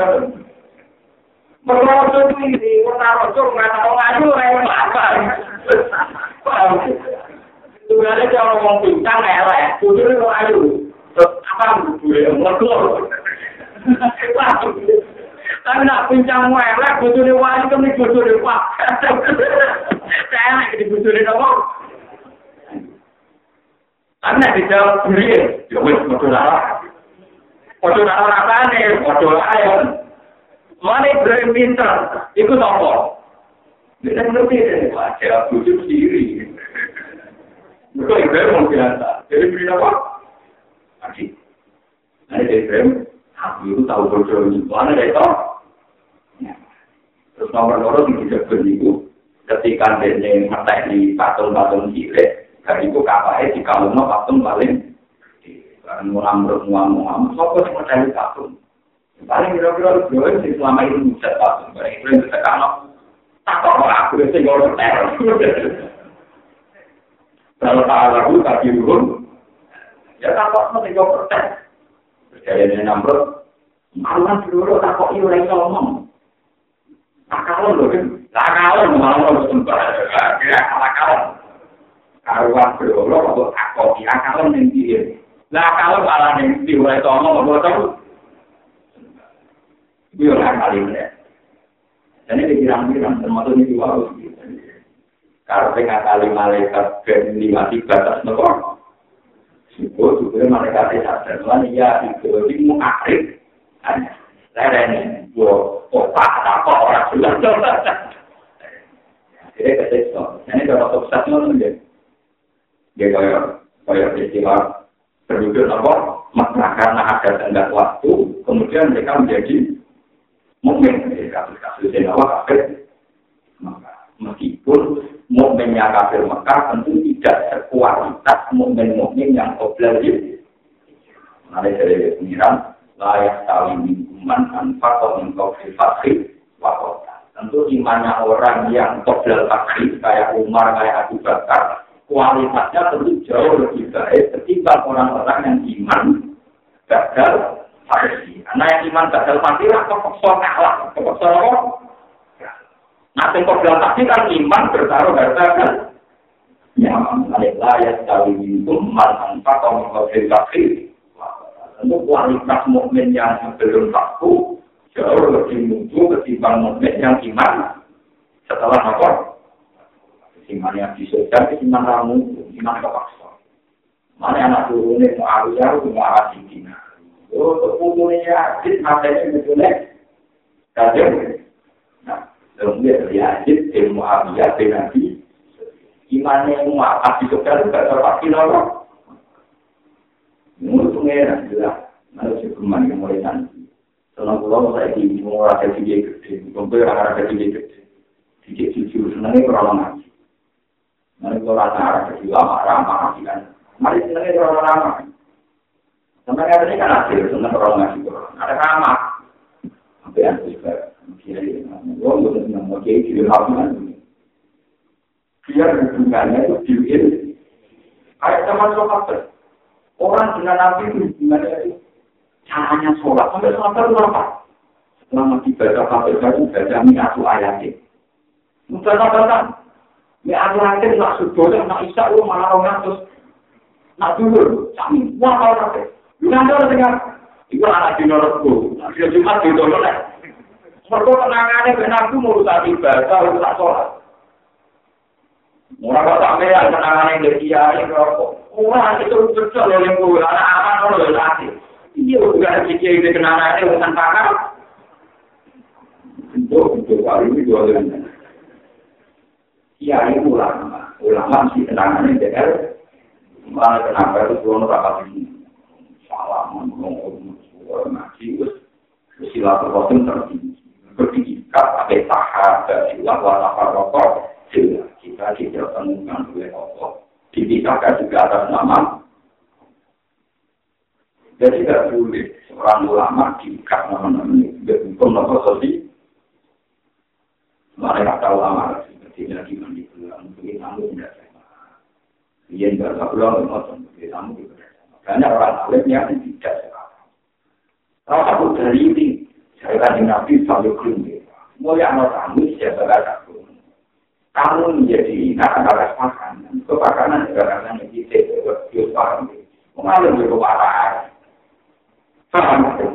Merosot ini, orang rosot nggak tahu ngaju, rewel apa? Sebenarnya kalau ngomong pincang elek, jujur itu ngaju. Apa gue merosot? Tapi nak pincang elek, bojone wali kan nek bojone pak. Elek di bojone nopo? Tapi nek dijawab beri, ya wis padha lara. Padha lara rasane, padha ayo. Mana Ibrahim pinter, itu nopo? Dia ngerti deh, wajah bujuk sendiri. Mereka Ibrahim mau biasa, jadi beri apa? Aji. Nah, Ibrahim, aku itu tahu bodoh ini, mana dia tahu? Terus nomor loro di jabat itu ketika dia ngetek di patung-patung cilik, dari itu kapalnya di kalungnya patung paling karena muam, sopo sih mencari patung. Paling kira-kira dua sih selama ini bisa patung, barang itu yang bisa kalau tak kok aku nggak usah teror. Kalau tak lagu tak diurun, ya tak kok nanti nggak percaya. Percaya dengan nomor, malah dulu tak kok iuran ngomong. Akalon lho kan. Lah akalon malah ora sembah. Ya akalon. Karuan kok akok iki akalon ning piye. Lah akalon malah ning piye wae to ngomong kok to. Biar kali ini. Dan ini pirang-pirang termasuk ini dua harus Karena tengah kali malaikat dan lima tiga atas nopo. Sipo juga malaikat sadar. Lan iya itu itu mau akhir. Lerene, gua otak apa orang jelas. Jadi ketika ini kalau itu dia, dia kayak kayak istilah berwujud apa? Maka karena ada tanda waktu, kemudian mereka menjadi mungkin kasus-kasus yang awal kafir. Maka meskipun mukminnya kafir Mekah tentu tidak sekualitas mukmin-mukmin yang obligasi. Nah, dari pengiran layak tahu minuman anfaqo min qawfi fakri wa Tentu imannya orang yang qoblal fakri kayak Umar, kayak Abu Bakar, kualitasnya tentu jauh lebih baik ketimbang orang-orang yang iman gagal fakri. Karena yang iman gagal fakri lah kepeksa kalah, kepeksa apa? Nah, yang qoblal fakri kan iman bertaruh harta kan? Ya, layak tahu minuman anfaqo min qawfi fakri tentu kualitas mukmin yang belum takut jauh lebih muncul ketimbang mukmin yang iman setelah apa? Iman yang disodar, iman ramu, iman kepaksa. Mana anak turunnya mau arusnya, mau arah dina. Oh, keputusannya yakin, matanya betulnya. Kajian. Nah, dalam dia terjadi, ilmu abiyah, nabi. Imannya mau apa disodar, tidak terpaksa lho. Menurut pengeran jelas, mana sih kemana yang mulai nanti. Soalnya pulau saya mau rasa tiga gede, rasa rasa tiga gede. Jujur, senangnya kurang ngaji. Kalau rasa tiga lama ramah kan. Mari senangnya kurang ramah. Sampai kali ini kan hasil, senang kurang ngaji kurang. Ada ramah. Sampai yang hubungan. Biar hubungannya itu diuil. Kayak teman sokap Orang dengan Nabi itu hubungannya itu caranya sholat sampai sholat itu apa? Selama dibaca sampai baca baca minatu ayatnya. Mudah kan? Ya ayatnya nak subuh, nak isak lu malah orang terus nak dulu, kami wah kalau nanti. Lu nanti orang dengar, itu anak di norotku. Dia cuma di dorong lah. Mereka kenangannya benar tuh mau tak ibadah, mau tak sholat. Murah kok sampai ya kenangannya dari dia ini rokok. Wah itu betul loh yang gue anak aman loh nanti. Iya udah pikir ini kenangannya bukan pakar. Untuk untuk kali ini dua kali. Ini ulama, ulama sih kenangannya DR. Malah kenapa itu dua rapat ini? Salah ngomong ngaji terus silaturahim tertinggi. Berdikat pakai tahap dari wala rokok. Kita tidak temukan oleh Allah. Dipisahkan juga atas nama. Jadi tidak boleh seorang ulama diikat nama-nama ini. Hukum nopo sosial. Mereka tahu ulama seperti lagi mandi pulang. Mungkin kamu tidak sama. Dia tidak tahu pulang. Mungkin kamu tidak sama. Banyak orang alim yang tidak sama. Kalau aku dari ini, saya tadi nabi selalu keluar. Mau yang mau kamu siapa kata kamu menjadi nak ada makanan, kepakanan juga karena paham. Mengalir juga parah. Paham itu?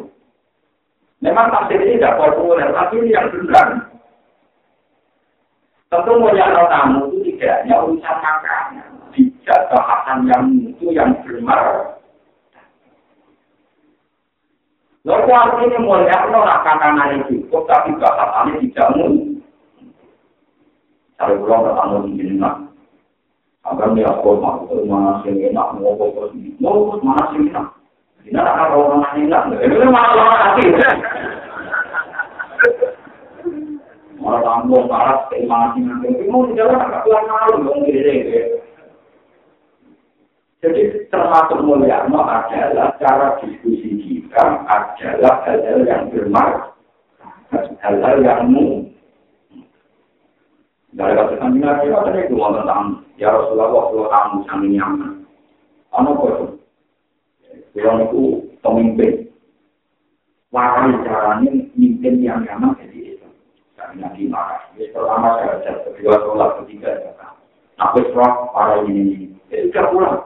Memang tafsir ini tidak populer, tapi ini yang benar. Tentu mulia tamu itu tidak hanya urusan makanan, tidak bahasan yang itu yang benar. Lalu artinya mulia orang makanan itu cukup, tapi bahasannya tidak mungkin. Kalau pulang ke tamu di sini nak, agar dia kau mau ke mana sih enak, mau ke sini, mau ke mana sih enak. Ini kalau orang enak, itu malah orang hati. Malah tamu malas ke mana sih nanti, mau di jalan agak pulang malu dong gede Jadi termasuk mulia adalah cara diskusi kita adalah hal-hal yang bermanfaat, hal-hal yang mungkin. Dari kata kami nabi, kata itu mau ya Rasulullah, kalau kamu sangat nyaman. Ano kok? Kalau itu pemimpin, warai caranya mimpin yang nyaman jadi nabi marah. Jadi pertama saya kedua sholat ketiga kan. Aku serah para ini ini. Jadi tidak pulang.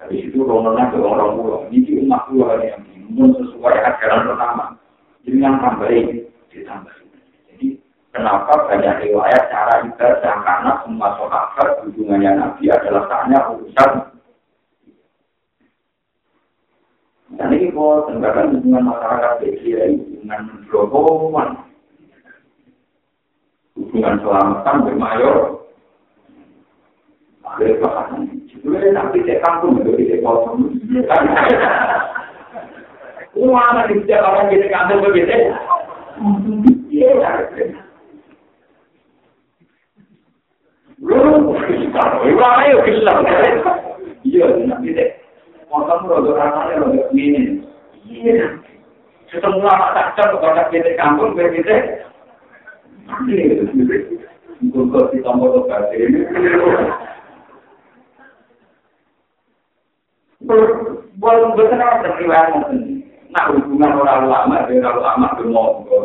Dari situ rononnya ke orang pulang. Ini umat pulang yang ini. sesuai ajaran pertama. Jadi yang tambahin ditambah. Kenapa banyak riwayat cara ibadah karena semua sahabat hubungannya Nabi adalah tanya urusan. Dan ini kok tentang hubungan masyarakat hubungan berhubungan, bermayor. Akhirnya bahasan, sebenarnya nanti saya kampung itu di kosong. Uang setiap orang kita kampung. Iya, Lho, iku ayo kisah. Iya, nanti deh. Motor rodo ramane rodo ngene. Iya. Ketemu lama tak cocok kepada kita kampung, biar kita. Gue di tombol obat ini. Belum betul ada riwayat Nah hubungan orang lama dengan orang lama bermogo.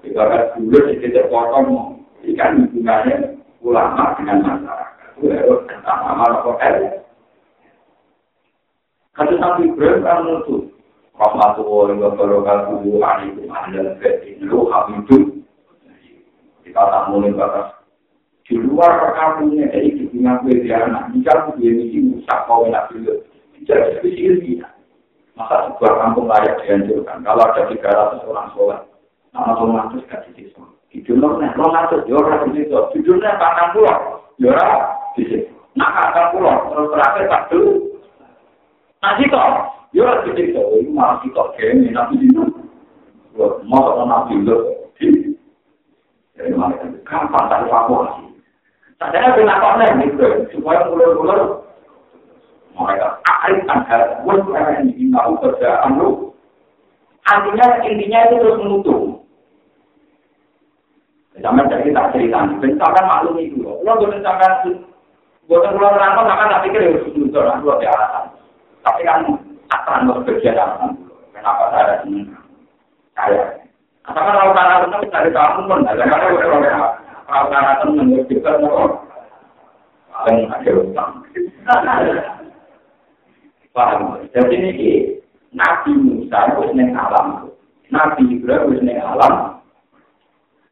Ibarat dulu kita potong, ikan hubungannya ulama dengan masyarakat. Itu. Kalau nutup. Rahmatullahi wa barakatuhu alaikum ahlal baiti lu habibun. Kita tak mulai batas. Di luar perkampungannya, jadi di tengah gue dia anak. Aku dia misi musak kau enak dulu. Tidak spesial dia. Masa sebuah kampung layak dihancurkan. Kalau ada 300 orang sholat. Nama sholat itu gak disiksa. Jujurnya, nek rong atus yo ora di situ. Jujurnya patang pulau, yo ora di situ. Nak patang pulau, terus terakhir satu. Nah situ, yo ora di situ. Ini malah situ, kayaknya nabi situ. Mau sama nabi itu. Jadi mereka gampang tak evakuasi. Sadar kenapa nih gitu, supaya mulur-mulur mereka akan ada buat mereka ingin tahu kerjaan lu. Artinya intinya itu terus menutup. Sampai dari kita cerita, bentakan maklum itu loh. Kalau gue bentakan, gue keluar rangkau, maka tak pikir harus jujur, aku ada alasan. Tapi kan akan bekerja dalam Kenapa saya senang? Saya. Asal kalau cara senang dari kamu pun ada kalau kalau cara senang kita mau paling ada utang. Paham? Jadi ini Nabi Musa itu seneng alam. Nabi Ibrahim itu seneng alam.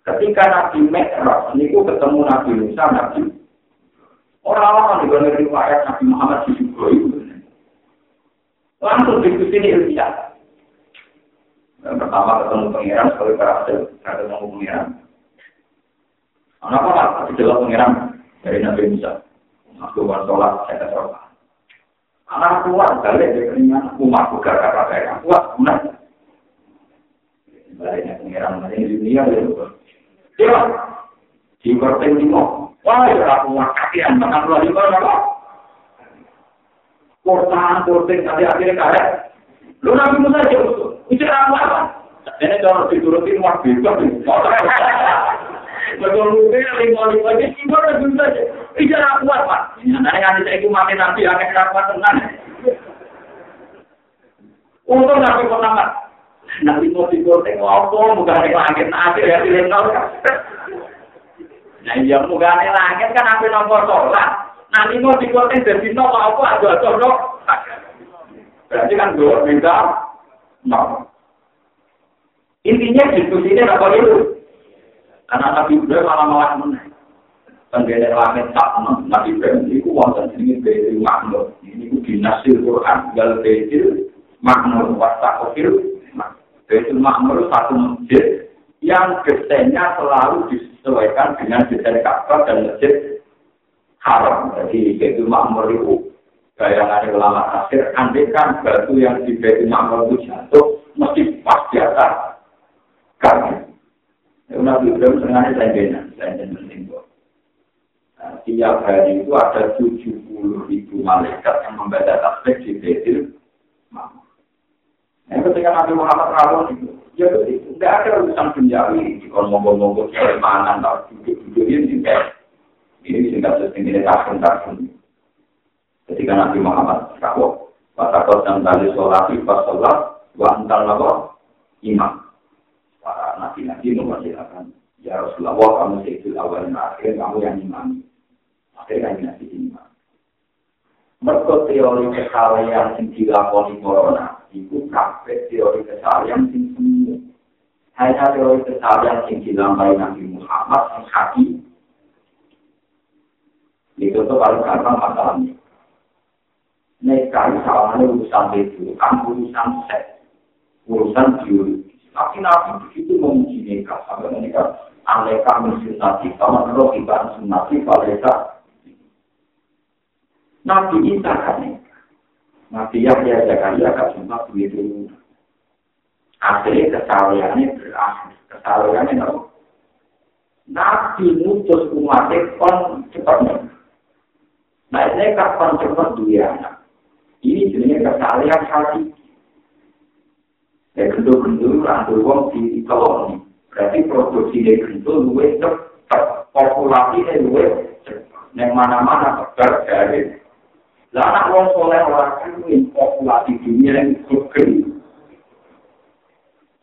Ketika Nabi Mi'raj, ini ketemu Nabi Musa, Nabi Orang-orang di dalam riwayat Nabi Muhammad di itu. Langsung diskusi ini ilmiah. Yang pertama ketemu pengiran, sekali berhasil ketemu pengiran. Anak apa? Tapi jelas pengiran dari Nabi Musa. Aku buat sholat, saya sholat. Anak kuat, balik dari keringan, umat buka kata saya. Kuat, benar. Baliknya pengiran, ini dunia, ya. Dia, di berpen lima. Wah, ya aku kaki yang makan luar di mana, Kortan, korting, tadi akhirnya karet. Lu nabi Musa aja, bicara apa? Ini kalau diturutin, wah, bebas. Betul mungkin lima lima ini gimana juga aja. Bicara kuat pak. Nah yang saya itu mati nanti akan kuat tenang. Untung nabi pertama. Nabi mau tidur apa, bukan tengok nanti ya. Nah iya bukan langit kan nabi nomor sholat. Nanti mau tidur nopo apa ada ada. Berarti kan dua beda. Nah. Intinya diskusi ini apa dulu? Karena Nabi Ibrahim malah malah menang. Penggele langit tak Nabi Ibrahim itu wonten ini dari makmur. Ini dinasir Quran gal baitil makmur wasakofil. Baitil makmur satu masjid yang desainnya selalu disesuaikan dengan desain Ka'bah dan masjid haram. Jadi baitil makmur itu bayangan ulama akhir, andekan batu yang di baitil makmur itu jatuh mesti pas di atas kaki. Nabi Ibrahim sengaja selengenan, selengenan penting kok. Tiap hari itu ada 70 ribu malaikat yang membaca tasbih di Betil. Nah, ketika Nabi Muhammad rawon itu, ya itu tidak ada urusan penjari. Kalau ngomong-ngomong keamanan, tak duduk-duduk ini juga. Ini singkat sesingkat tahun-tahun. Ketika Nabi Muhammad rawon, Watakot dan tali sholat, pas sholat, wa antar imam. para nabi-nabi mempersilakan ya Rasulullah kamu seitul awal dan akhir kamu yang imami akhirnya nabi imam. Mereka teori kesalahan yang dilakoni corona itu kafe teori kesalahan yang semu hanya teori kesalahan yang dilambai Nabi Muhammad yang hati. Itu tuh paling gampang masalahnya Nekar salahnya urusan itu, kan urusan seks, urusan biologi. Tapi Nabi begitu memuji nikah sampai menikah. Aneka mensunati, sama roh ibarat sunati, paleta. Nabi Isa kan nikah. Nabi Yahya Zakaria kan cuma begitu. Akhirnya kesalahannya berakhir. Kesalahannya apa? Nabi mutus umatnya kon cepatnya. Nah ini kapan cepat dia anak. Ini jenisnya kesalahan hati. Ya gendul-gendul rangkul wong di koloni. Berarti produksi dari gendul luwe cepat. Populasi ini luwe. Yang mana-mana tebar dari. Lah anak wong soleh orang ini populasi dunia yang gede.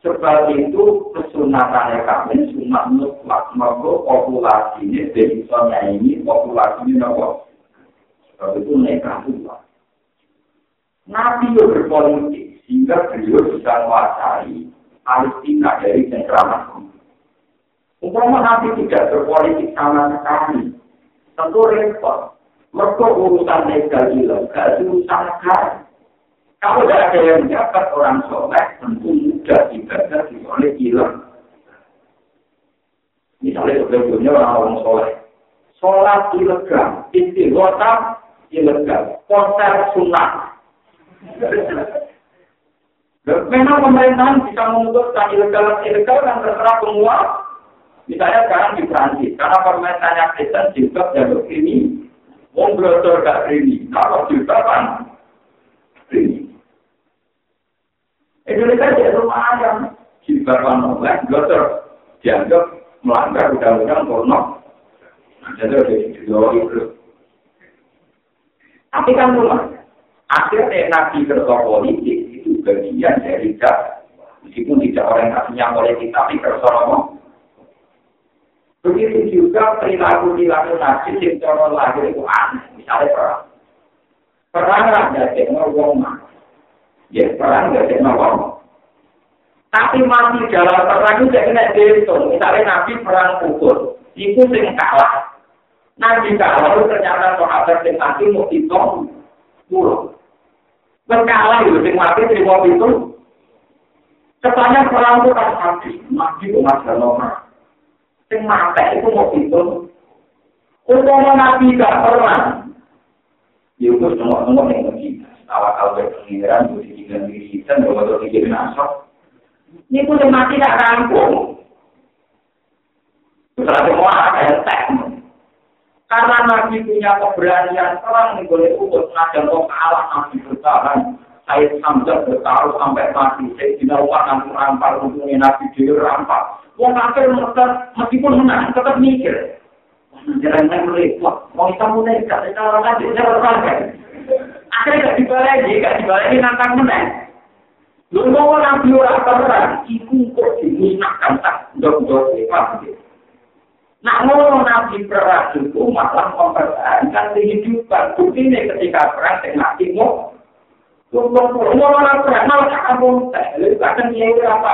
Sebab itu kesunatan kami sunat mutlak. Maka populasi ini dari soalnya ini populasi ini nopo. Sebab itu nekah Nabi itu berpolitik. sehingga beliau bisa menguasai Palestina dari cengkraman. Umpama nanti tidak berpolitik sama sekali, tentu repot. Mereka urusan legal ilegal, urusan negara. Kalau tidak ada yang menjabat orang soleh, tentu mudah ibadah oleh ilang. Misalnya sebelumnya orang-orang soleh. Sholat ilegal, istighotah ilegal, konser sunat. Memang pemerintahan bisa memutuskan ilegal ilegal kan terserah semua. Misalnya sekarang di Prancis, karena pemerintahnya Kristen juga jalur ini, Wong gak ini, kalau juga kan ini. Indonesia jadi lumayan, juga kan oleh blodor dianggap melanggar undang-undang porno. Jadi ada di itu. Tapi kan lumayan. Akhirnya nabi kerja politik bagian dari dakwah. Meskipun tidak orientasinya politik, tapi kersono. Begitu juga perilaku-perilaku nabi yang cara lahir itu aneh. Misalnya perang. Perang ada yang ngomong. Ya, perang ada yang ngomong. Tapi mati dalam perang itu kena dihitung. Misalnya nabi perang pukul. Itu yang kalah. Nabi kalah itu ternyata sahabat yang mati mau hitung. Pulau. Berkalah itu yang mati terima itu. Kesannya perang itu kan mati. Mati itu masih nomor. sing mate iku mau pintu. Utomo nabi gak pernah. Ya itu semua-semua yang mesti. Awal-awal berpengiran, itu dikirim diri kita, bahwa itu dikirim asok. Ini pun mati gak rampung. Semua ada yang Karena Nabi punya keberanian perang nih boleh ukur sengaja kok kalah Nabi bertahan. Saya sambil bertaruh sampai mati. Saya tidak lupa nanti rampar untungnya Nabi dia rampar. Wong kafir meskipun menang tetap mikir. Jangan yang repot. Mau kita mulai kita orang aja saya berpangkat. Akhirnya gak dibalik, gak dibalik nantang menang. Lu mau nabi orang perang, iku kok dimusnahkan tak dok-dok mau nabi perang itu malah mempertahankan kehidupan. Bukti ini ketika perang, mati mau. Lu mau orang perang, malah kamu teh. Lu kadang dia apa?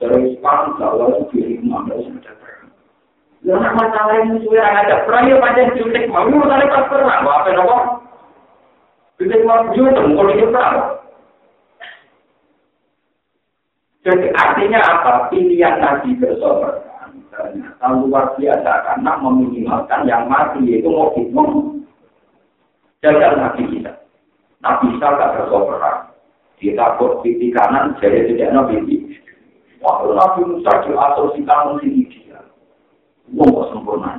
Terus paham kalau diri mengambil sudah perang. Lalu masalah ini sudah ada perang ya panjang jutek mau tadi pas perang apa nopo? Jutek mau jutek mau di perang. Jadi artinya apa? Pilihan Nabi bersober. Ternyata luar biasa karena meminimalkan yang mati itu mau hitung. Jaga Nabi kita. Nabi kita tak bersober. Kita kok pipi kanan jadi tidak Nabi Waktu Nabi Musa diatur si kamu sini dia. Wong sempurna.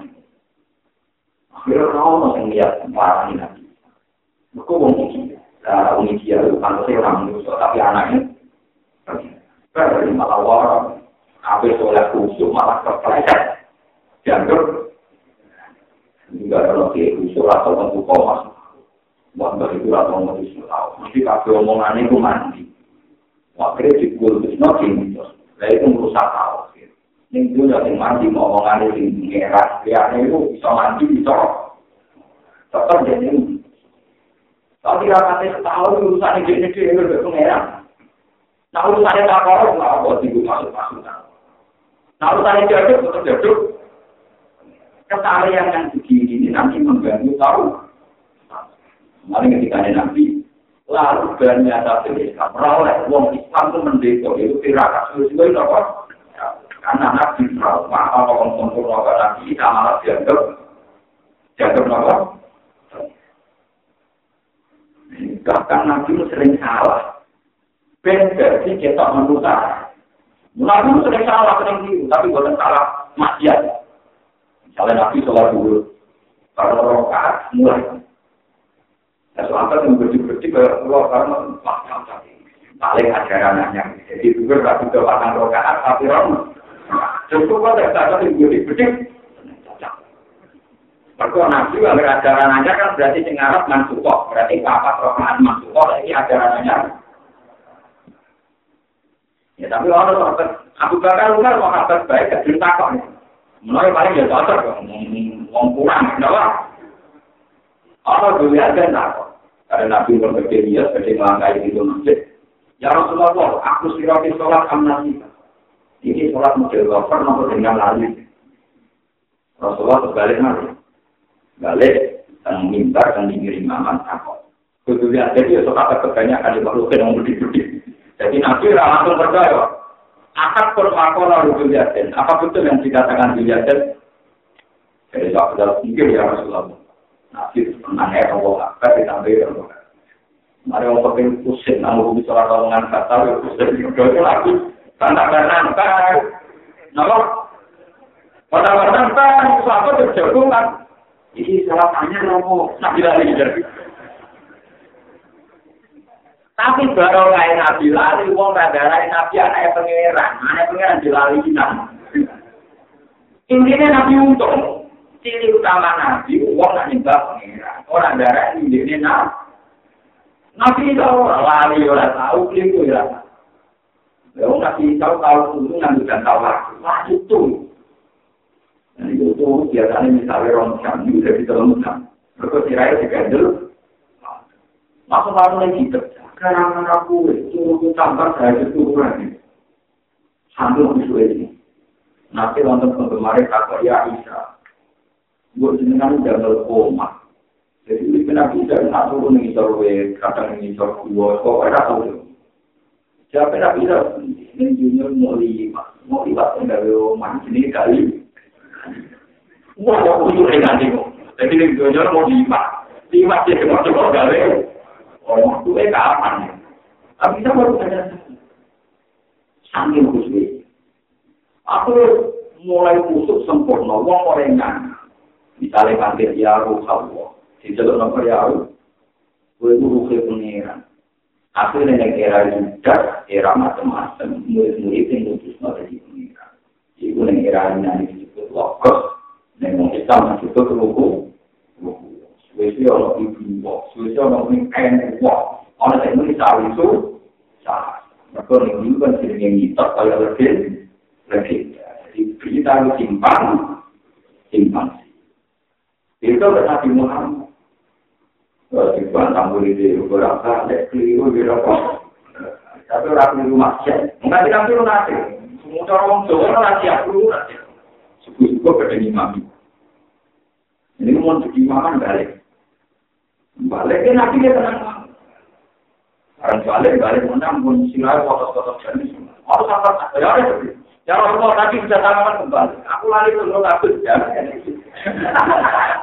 Akhirnya orang yang lihat parah ini Nabi. Mereka wong ini. Nah, ini dia itu pantasnya orang Musa, tapi anaknya. Dari malah warang. Habis oleh khusyuk malah kepleset. Dianggap. Enggak ada lagi khusyuk atau tentu komas. Wah, itu atau mau disuruh. Nanti kakek omongannya itu mandi. Akhirnya dikul, terus nanti Nah itu merusak tahu. Yang itu yang mandi ngomongan di ngeras, lihatnya itu bisa mandi, bisa tetap jadi. Tapi rapatnya setahun urusan ini dia itu pengeran. Nah urusannya tak korup, nggak apa sih masuk masuk. Nah urusannya jaduk, tetap jaduk. Kesalahan yang begini ini nanti mengganggu tahu. Mari ketika ada nabi, lalu banyak tapi Islam oleh wong Islam itu mendekor itu tirakat. Sudah itu apa? Karena nabi trauma apa orang sempurna apa nabi? Kita malah dianggap dianggap apa? Bahkan nabi itu sering salah. Beda sih kita menutar nabi itu sering salah sering dulu tapi bukan salah maksiat misalnya nabi sholat dulu kalau rokaat mulai Selama yang bersih-bersih ke luar karena macam paling ajaran hanya. Jadi juga tak bisa pasang rokaat tapi rom. Cukup kok tidak ada yang. Mereka nabi kalau ajaran aja kan berarti sing Arab mansukoh. Berarti papat rokaat mansukoh lagi ajaran aja. Ya tapi orang orang Abu Bakar Umar mau kabar baik cerita kok. Mulai paling ya cocok kok. Ngomong kurang, kenapa? Orang dulu aja tak Karena Nabi berbagai dia sebagai melangkai itu masjid. Ya Rasulullah, aku sirati sholat amnasika. Ini sholat model wafer nomor dengan lali. Rasulullah terbalik nanti. Balik dan minta dan dikirim aman apa. Kemudian jadi ya sholat kebanyakan di makhluk yang berdiri Jadi Nabi langsung percaya. Akad permakola rukun yasin. Apa betul yang dikatakan di yasin? Jadi sahabat mungkin ya Rasulullah. Nabi tenang ya Allah, apa ditambah ya Allah. Mari orang penting pusing, namun bisa orang dengan kata, ya pusing. Itu lagi, tanda-tanda ntar. Nama, tanda-tanda ntar, apa terjagungan. Ini salah tanya nopo, Nabi lari jadi. Tapi baru kayak Nabi lari, wong rada Nabi anaknya pangeran, anaknya pangeran dilali kita. Intinya Nabi untung, ciri utama nabi wong nak nyembah pengira orang darah ini dia nabi Nabi tahu lari ora tahu keliru ya. Lalu nabi tahu tahu itu nggak bisa tahu lagi. Wah itu. Nah itu tuh biasanya misalnya orang jam juga bisa lengkap. Mereka tirai digandel. Masuk lalu lagi gitu. Sekarang aku itu tambah saya itu kurang. Sambil musuh ini. Nanti nonton penggemar kata ya Isa. Gue jenengan udah koma. Jadi ini kena bisa nak turun nih sorwe, kadang ini sorwe, kok ada tahu Siapa nak bisa? Ini junior mau lima, mau lima enggak rumah ini kali. Wah, aku tuh nanti kok. Jadi ini junior mau lima, lima sih cuma coba gawe. Oh, itu eh kapan? Tapi kita baru saja sambil khusus. Aku mulai kusuk sempurna, wong orengan. Misalnya panggil ya ruh Allah. Di jalur nomor ya Allah. Gue guru ke pengiran. Aku ini era juga, era macam-macam. Murid-murid yang khusus dari pengiran. Ibu ini era ini disebut lokos. Neng Islam disebut ruku. Suwesi orang ibu wak. Suwesi orang ini kain wak. Orang yang ini sawi itu. Salah. Maka ini kan sering yang ngitak kaya lebih. Lebih. Jadi kita harus simpan. Simpan. Itu adalah Nabi Muhammad. Di bantang boleh di beberapa kali, keliru di rokok. Tapi orang keliru maksiat. Enggak tidak keliru nanti. Semua orang Jawa orang nanti. Suku-suku pada imam. Ini mau jadi imam balik. Balik ke nanti dia tenang. Orang balik, balik menang pun silau foto-foto jenis. Harus apa? Ya, ya. Ya tadi bisa tangan kembali. Aku lari ke lu takut ya.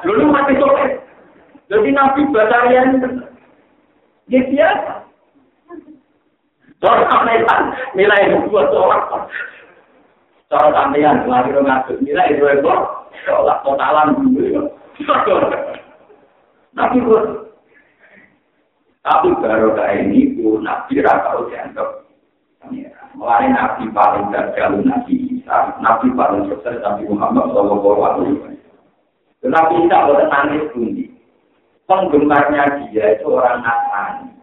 Dulu mati sore. Jadi Nabi Batarian ya biasa. Soal sampean nilai dua orang. Soal sampean lari ke ngatur nilai dua ekor. Soal totalan. Nabi tapi baru kayak ini, Nabi rata dianggap Mulai Nabi paling gagal Nabi Isa, Nabi paling sukses Nabi Muhammad Shallallahu Alaihi Wasallam. Nabi Isa boleh nangis bunyi. Penggemarnya dia itu orang Nasrani.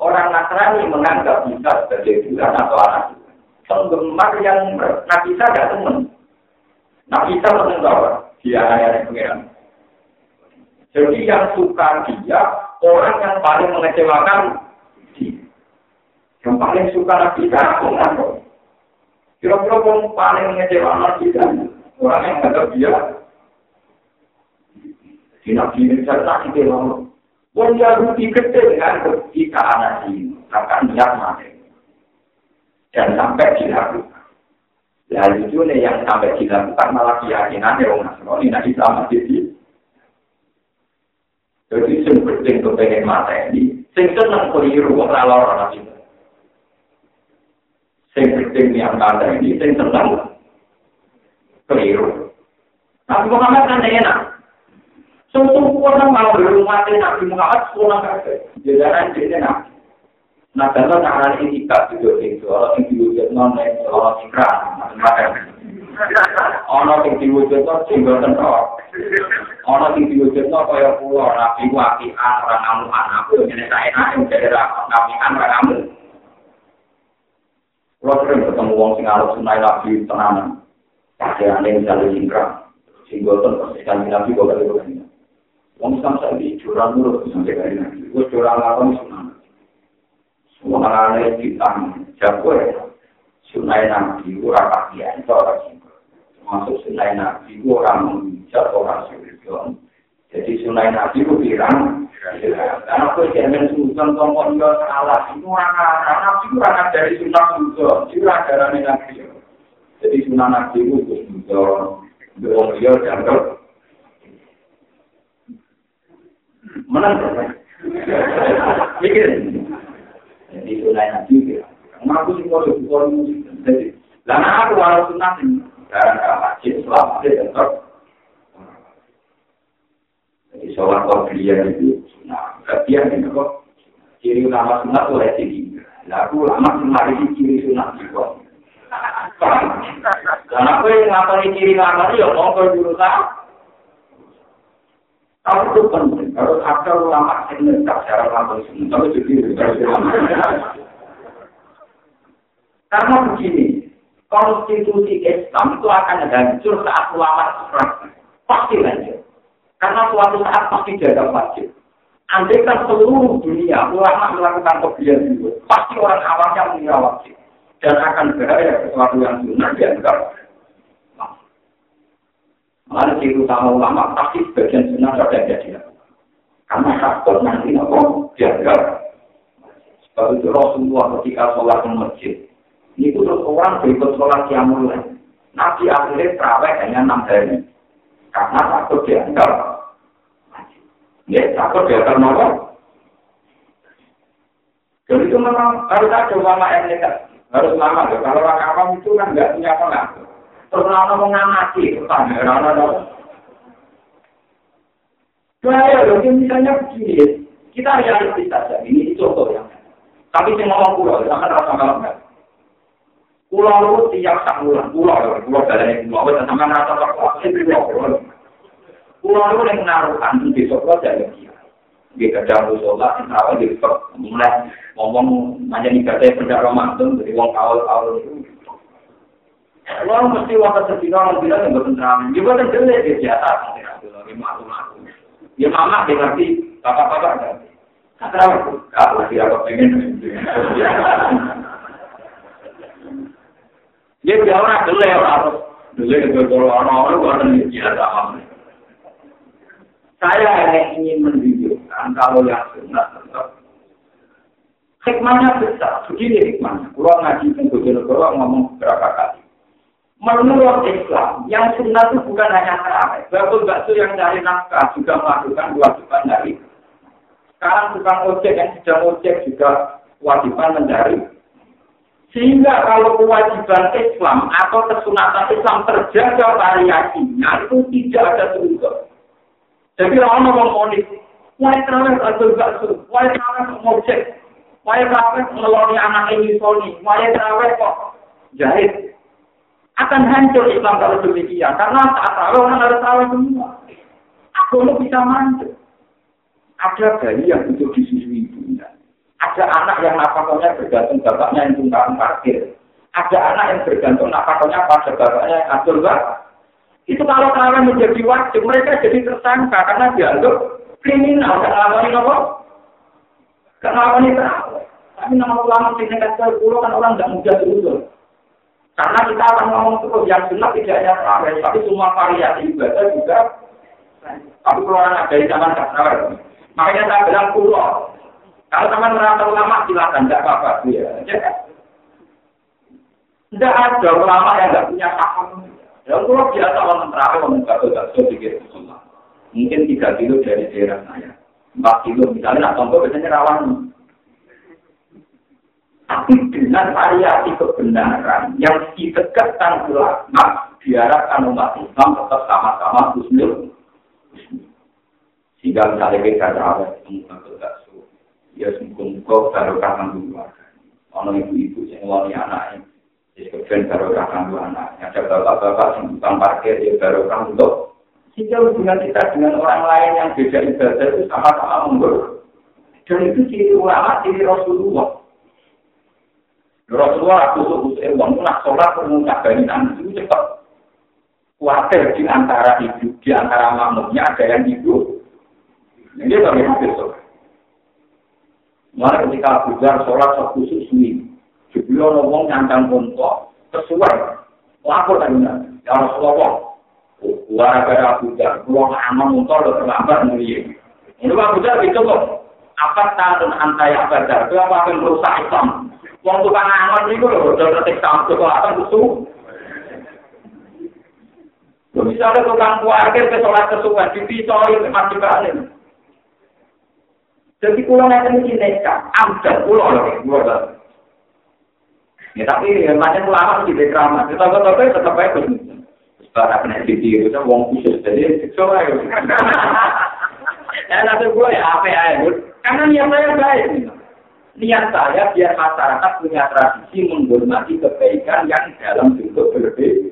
Orang Nasrani menganggap Isa sebagai Tuhan atau anak. Penggemar yang Nabi Isa tidak teman. Nabi Isa menengok dia hanya pengiran. Jadi yang suka dia orang yang paling mengecewakan Yang paling suka Nabi Isa, Kira-kira yang paling mengecewakan Nabi Isa, orang yang kata dia, di Nabi Isa tak dikelola. Wong gede dengan ketika anak ini, akan niat mati. Dan sampai dilakukan. Lalu itu yang sampai dilakukan malah keyakinannya orang Nasrani, nah Islam masih. Jadi sing penting untuk pengen mata ini, sing seneng keliru, orang lalor Nabi sing penting yang kata ini, sing tenang, keliru. Nabi Muhammad kan enak. Sungguh orang mau berumah Nabi Muhammad, pulang kafe. Jajaran jadi nabi. Nah, kalau cara ini tidak juga itu, orang yang diwujud non orang ikrar, macam-macam. Orang yang diwujud non singgul tenor. Orang yang diwujud non kaya pulau, nabi wakian, orang amuan, aku yang saya enak, jadi nabi kan orang amuan. Kalau sering ketemu wong sing arep sunai nabi tenanan, pakaian yang misalnya singkrang, singgotan persikan nabi kok kali kok ini. Wong saya di curang dulu sampai kali nabi, gue curang apa nih sunan. Semua anak kita jago ya, sunai nabi orang pakaian itu masuk sunai nabi orang menghijab orang singkrang. Jadi sunai nabi itu bilang, Karena aku jangan susun tombol yo salah. Itu orang anak itu orang dari sunnah susun. Itu orang dari nabi. Jadi sunnah nabi itu susun. Doa dia dianggap menang. Mikir. Jadi sunnah nabi itu. Aku sih mau susun musik. Jadi, lama aku walau sunnah ini. Karena masjid selama dia tetap. Jadi sholat kau itu Nah, bagian ini kok ciri utama sunat oleh ciri. Aku lama sunat ini ciri sunat juga. Karena aku yang ngapalin ciri utama ya mau ke tak? Tapi itu penting, harus ada ulama yang menetap secara langsung tapi jadi Karena begini, konstitusi Islam itu akan hancur saat ulama seperti pasti hancur. Karena suatu saat pasti jaga wajib. Andai kan seluruh dunia ulama melakukan kebiasaan itu, pasti orang awamnya mengira wajib dan akan berada sesuatu yang sunnah dianggap. Mana sih utama ulama pasti sebagian sunnah sudah jadi. Karena takut nanti nopo dianggap. Sebab itu Rasulullah ketika sholat di masjid, itu terus orang berikut sholat yang mulai. Nabi akhirnya terawih hanya enam hari. Karena takut dianggap Ya, takut dia akan nolong. Jadi itu memang harus ada ulama yang nekat. Harus lama. Kalau orang awam itu kan nggak punya pengaruh. Terus orang mau ngamati. Bahaya loh, misalnya begini. Kita realistis saja. Ini contoh yang. Tapi saya ngomong pulau, akan rasa kalau enggak. Pulau itu tiap sak bulan, pulau, pulau dari pulau, sama rasa tak pulau, Pulau itu yang menaruhkan di besok aja ya. Dia kerja lu sholat, kenapa di besok mulai ngomong nanya nih katanya kerja Ramadan dari uang awal-awal itu. Lo mesti waktu sedih orang bilang yang bertentangan. Dia bukan jelek dia biasa. Dia malu-malu. Ya mama dia ngerti, bapak-bapak ngerti. Kata aku, aku lagi apa pengen. Dia bilang orang jelek harus. Jelek itu kalau orang-orang itu biasa. Saya hanya ingin menunjukkan kalau yang sunnah tetap. Hikmahnya besar, begini hikmahnya. Kurang ngaji Bojonegoro ngomong beberapa kali. Menurut Islam, yang sunnah itu bukan hanya terawih. Bakul bakso yang cari nafkah juga melakukan kewajiban dari. Sekarang tukang ojek yang sedang ojek juga kewajiban mencari. Sehingga kalau kewajiban Islam atau kesunatan Islam terjaga variasinya itu tidak ada surga. Jadi orang mau monis, wah terawih atau bakso, wah terawih ngojek, wah terawih ngeloni anak ini soni, wah terawih kok jahit. Akan hancur Islam kalau demikian, karena saat terawih orang harus terawih semua. Aku bisa manjur. Ada bayi yang hidup di sisi ibunya. Ada anak yang nafkahnya bergantung bapaknya yang tunggang parkir. Ada anak yang bergantung nafkahnya pada bapaknya yang atur. Itu kalau kalian menjadi wajib, mereka jadi tersangka karena dianggap kriminal. Gak ngawani apa? Ngawani terawih. Tapi nama ulama di negara pulau kan orang nggak mudah diusul. Karena kita akan ngomong terus yang sunat tidak hanya terawih, tapi semua variasi ibadah juga. Tapi kalau orang ada di zaman terawih, makanya saya bilang pulau. Kalau teman merasa ulama silakan, tidak apa-apa. Ya, Tidak ada ulama yang tidak punya paham. Ya kalau biasa orang terakhir bakso pikir semua. Mungkin tiga kilo dari daerah saya, empat kilo misalnya nak contoh biasanya rawan. Tapi dengan variasi kebenaran yang ditegakkan ulama, diharapkan umat Islam tetap sama-sama muslim. Sehingga misalnya kita terawih, bakso, ya sungguh-sungguh baru kangen dulu. Orang ibu-ibu yang wali anaknya, jadi kemudian barokah kanggo anak. Ada bapak-bapak yang tukang parkir ya barokah untuk sehingga hubungan kita dengan orang lain yang beda ibadah itu sama-sama memburuk. Dan itu ciri ulama, ciri Rasulullah. Rasulullah kusuk kusuk uang nak sholat mengucap banitan itu cepat. Khawatir di antara ibu, di antara makmumnya ada yang ibu. Ini bagaimana besok. Mulai ketika Abu Dhar sholat khusus ini, Jibril ngomong nyantang kontok sesuai. Lapor tadi ya Rasulullah. Wara gara Abu Dhar, pulang aman untuk lo terlambat mulia. Ini Abu Dhar itu kok. Apa tahun antaya Abu Dhar? Itu apa yang merusak Islam? Wong tukang aman itu loh, udah tertikam itu apa itu? Misalnya tukang kuarkir ke sholat kesukaan, dipisoi mati balik. Jadi pulau nanti ini nekat, ambil pulau loh, Ya tapi macam ulama di drama, kita kok tapi tetap aja pun. Para kena itu wong khusus jadi siksa aja. Ya nanti gue ya apa ya, karena niat saya baik. Niat saya biar masyarakat punya tradisi menghormati kebaikan yang dalam bentuk berbeda.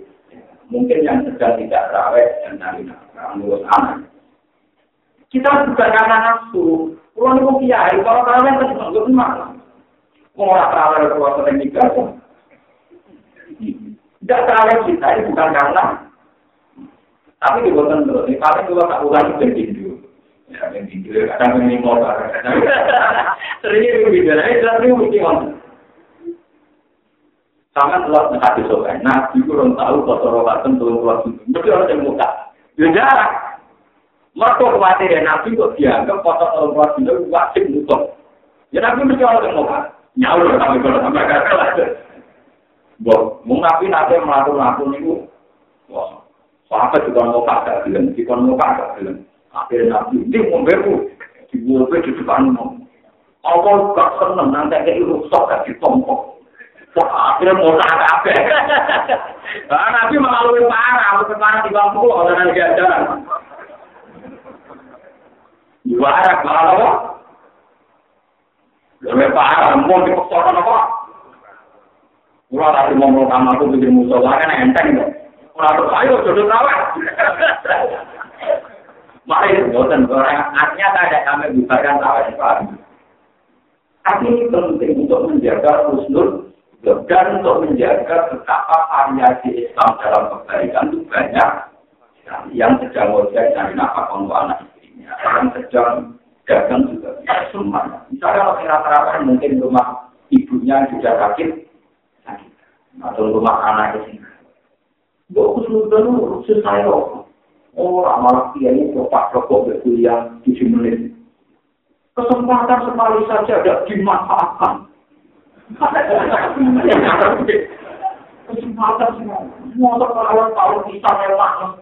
Mungkin yang sedang tidak rawat dan nafkah, ngurus anak. Kita bukan karena nafsu. Kalau mau kiai, kalau kalian kan cuma gue mana? Mau orang terawih keluar sering nikah, tidak terawih kita ini bukan karena. Tapi di bawah tentu, di paling dua tak ulang itu tinju. Ya, yang tinju kadang ini mau Sering itu beda, ini sering mesti Sama telah menghati sobat, nabi kurang tahu kotor rokaten turun keluar itu. Mesti orang yang muka. Ya jarak. Mereka khawatir ya nabi kok dianggap turun keluar itu wajib mutok. Ya nabi mesti orang yang muka. Nyawa tapi kalau sampai gagal aja. Bo, mau nabi nanti melakukan itu. Wah, sahabat juga mau kagak bilang, juga mau kagak bilang. Akhirnya nabi ini mau beru. Dibuat di depan mau. Allah gak seneng nanti kayak rusak gak ditompok. Wah, akhirnya mau apa. Nah, Nabi mengalami parah, mau parah di bangku, orang yang Juara, malah apa? Lebih parah, mau apa? Tadi mau melukam aku bikin musuh, kan enteng. Jodoh rawat. Mari, artinya kami rawat. Tapi penting untuk menjaga dan untuk menjaga betapa variasi Islam dalam kebaikan itu banyak yang sedang ojek dari nafkah untuk anak yang sedang dagang juga semuanya. Misalnya kalau rata-rata mungkin rumah ibunya sudah sakit, sakit atau rumah anak sini. Gue sudah urusin saya Oh, malah dia ini bapak rokok berkuliah tujuh menit. Kesempatan sekali saja tidak dimanfaatkan. Kesempatan semua. Motor kalau tahu bisa mewah.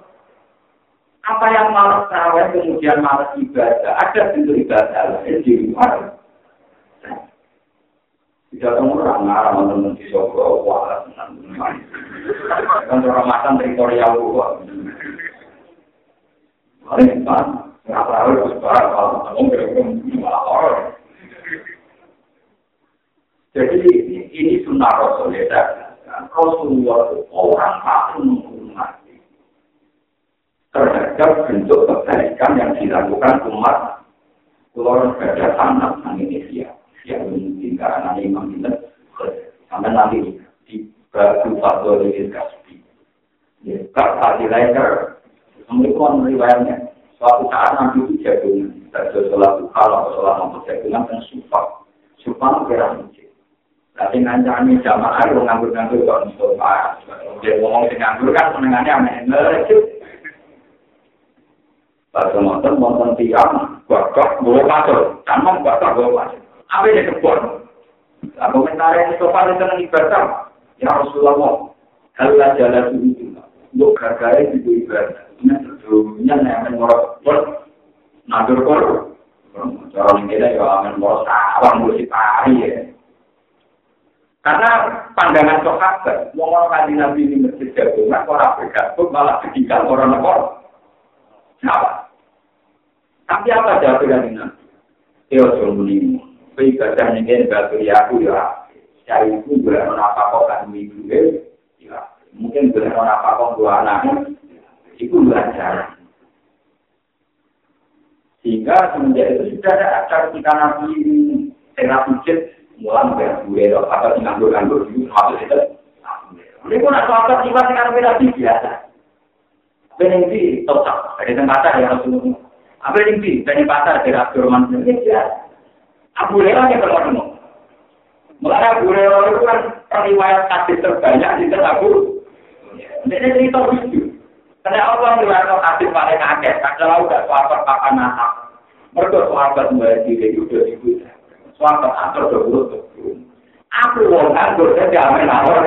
Apa yang malas terawih kemudian malas ibadah. Ada bentuk ibadah di luar. Tidak tahu orang ngarang teman di Solo, wah, orang makan teritorial gua. Paling kan, nggak tahu, kalau malah orang. Jadi ini sunnah Rasulullah. Rasulullah itu orang paling menghormati terhadap bentuk kebaikan yang dilakukan umat keluar pada tanah Indonesia yang mungkin karena imam ini sampai nanti di batu fatwa dari kasbi. Ya, kata di lainnya, semua riwayatnya suatu saat nanti itu jagungan, terjadi sholat duha atau sholat nomor jagungan dan sumpah, sumpah kira Tapi ngancani jamaah itu nganggur-nganggur kok Mustafa. Dia ngomong si nganggur kan senengannya aneh-aneh. Pas nonton, nonton tiang, bakal bawa pasur. Tanam bakal bawa pasur. Apa ini kebun? Nah, komentarnya Mustafa itu seneng ibadah. Ya Rasulullah, kalau jalan itu, untuk gara-gara itu ibadah. Ini sebelumnya yang ngorok, nandur kor. Cara ini ya, amin ngorok sawang, musik pari ya. Karena pandangan sahabat, mau orang kaji nabi ini masjid jagungan, orang bergabung malah ditinggal orang nekor. Salah. Tapi apa jawab dari nabi? Ya suruh menimu. Ibadah ini batu ya aku ya. Cari itu boleh apa kok kan ibu ya. Mungkin boleh apa kok dua anak. Itu belajar. Sehingga semenjak itu sudah ada acara kita nabi ini. Saya mulang biar gue dong, apa sih nganggur nganggur itu masuk itu. Ini pun ada apa sih masih karena beda biasa. Bening di total, dari tempat ya Rasulullah. Apa yang di dari pasar dari Abdurrahman ini biasa. Abu Lera yang ketemu. Mulai Abu Lera itu kan periwayat terbanyak di Abu. Ini cerita lucu. Karena Allah melihat kasih paling akeh, kalau udah sahabat papan nasab. Mereka sahabat mulai diri itu udah dibuat. Suatu atur dulu Aku wong nganggur saya jamin awal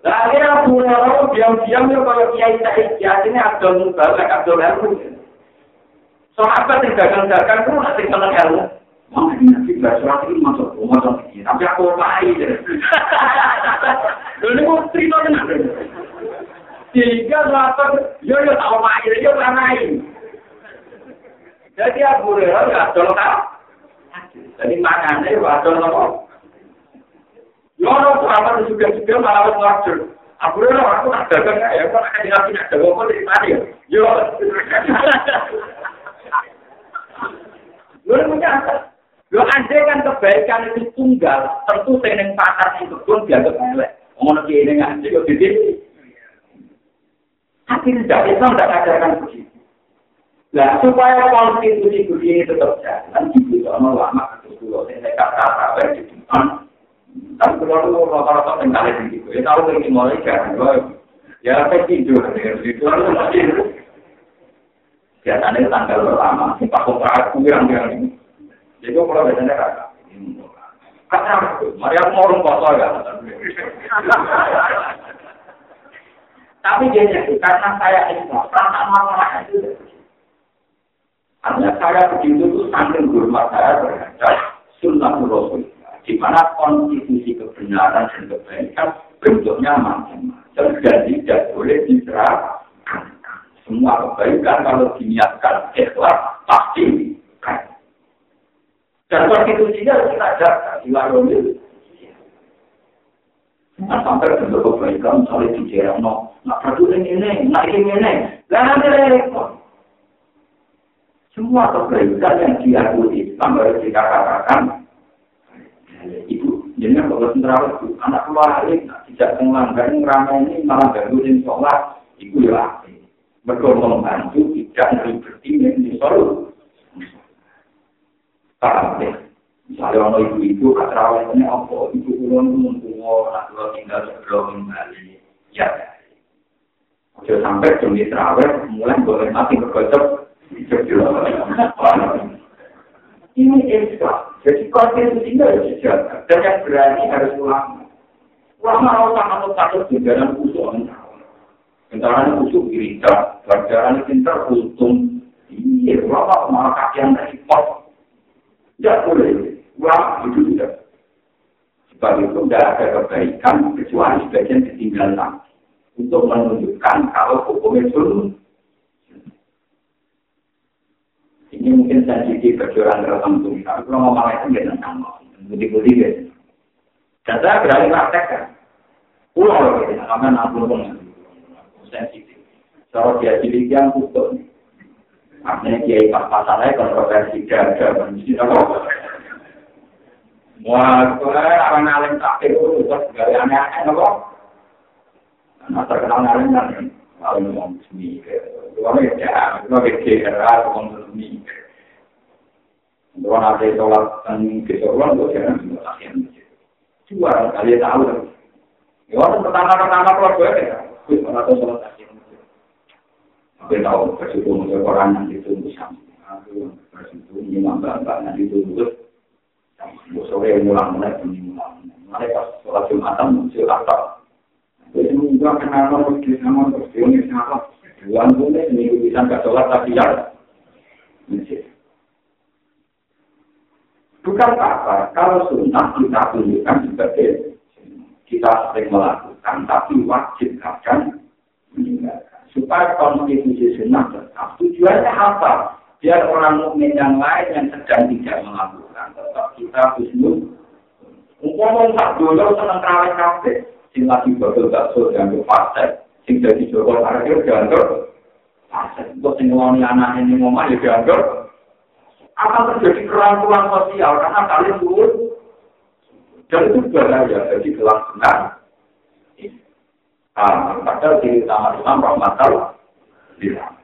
Lagi aku orang diam-diam ya kalau kiai saya kiai ini abdul mubalik abdul ilmu. Sahabat yang dagang-dagang itu nanti seneng ilmu. Mama ini nanti nggak surat ini masuk masuk ini, tapi aku lain. Lalu mau cerita dengan Tiga sahabat, yo yo tahu main, yo main. Jadi Abu Hurairah ya adol kan? Jadi makanya ya adol nopo. Yono sahabat juga juga malah wajur. Aku ora aku tak dagang ya, kok nek dina punya dagang kok dari tadi. Yo. Lu punya apa? Lu andai kan kebaikan itu tunggal, tentu sing pasar itu pun dianggap elek. Ngono ki ini nggak yo gede. Tapi tidak Islam tidak ajarkan begitu. Nah, supaya konstitusi begini tetap jalan, itu sama lama itu dulu, saya kata-kata di Tapi kalau lu rata-rata tinggal di situ, ya tahu dari mulai kan, ya apa tidur lalu masih biasanya tanggal pertama, si Pak Kopra kurang-kurang ini. Jadi kalau biasanya kata mari aku mau rumah kotor ya. Tapi dia itu karena saya itu, karena masalah itu. Artinya saya begitu itu sambil hormat saya terhadap sunnah Rasul. Di mana konstitusi kebenaran dan kebaikan bentuknya macam-macam dan tidak boleh diserahkan. Semua kebaikan kalau diniatkan ikhlas pasti kan. Dan konstitusinya harus kita jaga di warung. Nah, sampai bentuk kebaikan misalnya di daerah no, nak peduli ini, nak ini ini, nanti repot. Semua kebaikan yang diakui sampai dikatakan ibu jadi kalau sentral itu anak keluarin tidak melanggar ramai ini malah gangguin sholat ibu ya bergolong membantu tidak bertindak di solo paham ya misalnya orang ibu ibu katrawat ini apa ibu mengkuwo anak tua tinggal sebelum kembali ya Oke sampai jam terawih mulai boleh mati berkocok ini Islam Jadi konstitusi itu harus dijaga. Dan yang berani harus ulama. Ulama harus sangat takut dalam usul. Bentaran usul gereja, pelajaran pintar untung. Iya, ulama malah kakian dari pos. Tidak boleh. Ulama itu tidak. Sebab itu tidak ada kebaikan kecuali sebagian ketinggalan untuk menunjukkan kalau hukum itu Ini mungkin sensitif perjuangan tertentu. Tapi kalau ngomong itu ya tentang budi-budi ya. Dan saya berani praktekkan. Pulau gitu, karena nampung sensitif. Kalau dia cilik yang putus. Artinya kiai pas pasalnya kontroversi gada, mesti apa? Wah, orang alim tak itu terus gaya aneh-aneh, apa? Karena terkenal alim kan, Kalau ngomong sendiri. Kalau nanti sholat dan kesoruan, gue jangan semua latihan. Dua, kalian tahu. Ya, pertama-pertama kalau gue ya, gue pernah tahu sholat latihan. Gue tahu, bersyukur untuk orang yang ditunggu sama. Aku bersyukur, ini mbak-mbak yang ditunggu. Gue sore mulang mulai, ini mulang. Mulai pas sholat Jumatan, muncul apa. Gue juga kenal sama sama terus ini sama. Dua bulan ini bisa nggak sholat tapi ya. Bukan apa, kalau sunnah kita tunjukkan sebagai kita sering melakukan, tapi wajib akan meninggalkan. Supaya konstitusi sunnah tetap. Tujuannya apa? Biar orang mukmin yang lain yang sedang tidak melakukan, tetap kita husnul. Ngomong tak dulu senang kawin kafe, sing lagi bakal bakso yang fase, sing jadi joko parkir dianggap fase. Untuk sing ngeloni anak ini ngomong ya dianggap akan terjadi kerangkulan sosial? Karena kalian turun. Dan itu bahaya jadi kelangsungan ah padahal di utama Islam rahmatal bilang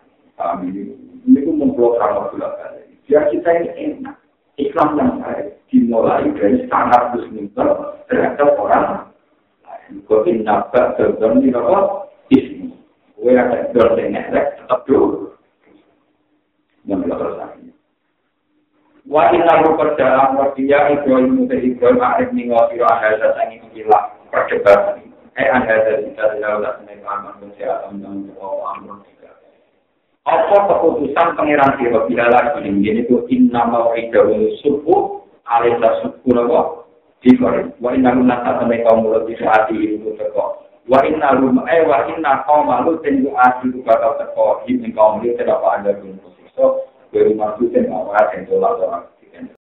ini? Itu memblok ramah balik. Biar kita ini enak. Islam yang baik dimulai dari standar muslimah terhadap orang lain. Kau innabat dan di apa? Ismi. Kau ada dosen tetap dulu. Yang belakang Wa inna ru perdalam wa dia Ibrahim mutai Ibrahim arif ningo siro ahada sangi ikilah perdebatan. Eh ahada kita tidak udah seneng aman kesehatan dan Allah amrun tidak. Apa keputusan pengiran siro bila lagi ini itu inna mau idawul subuh alisa subuh nopo dikorin. Wa inna ru nasa sampai kaum mulut bisa hati itu teko. Wa inna ru eh wa inna kaum malu tenju hati itu bakal teko. Ini kaum mulut tidak ada pun posisi. Dari masuk dan awal yang tolak orang.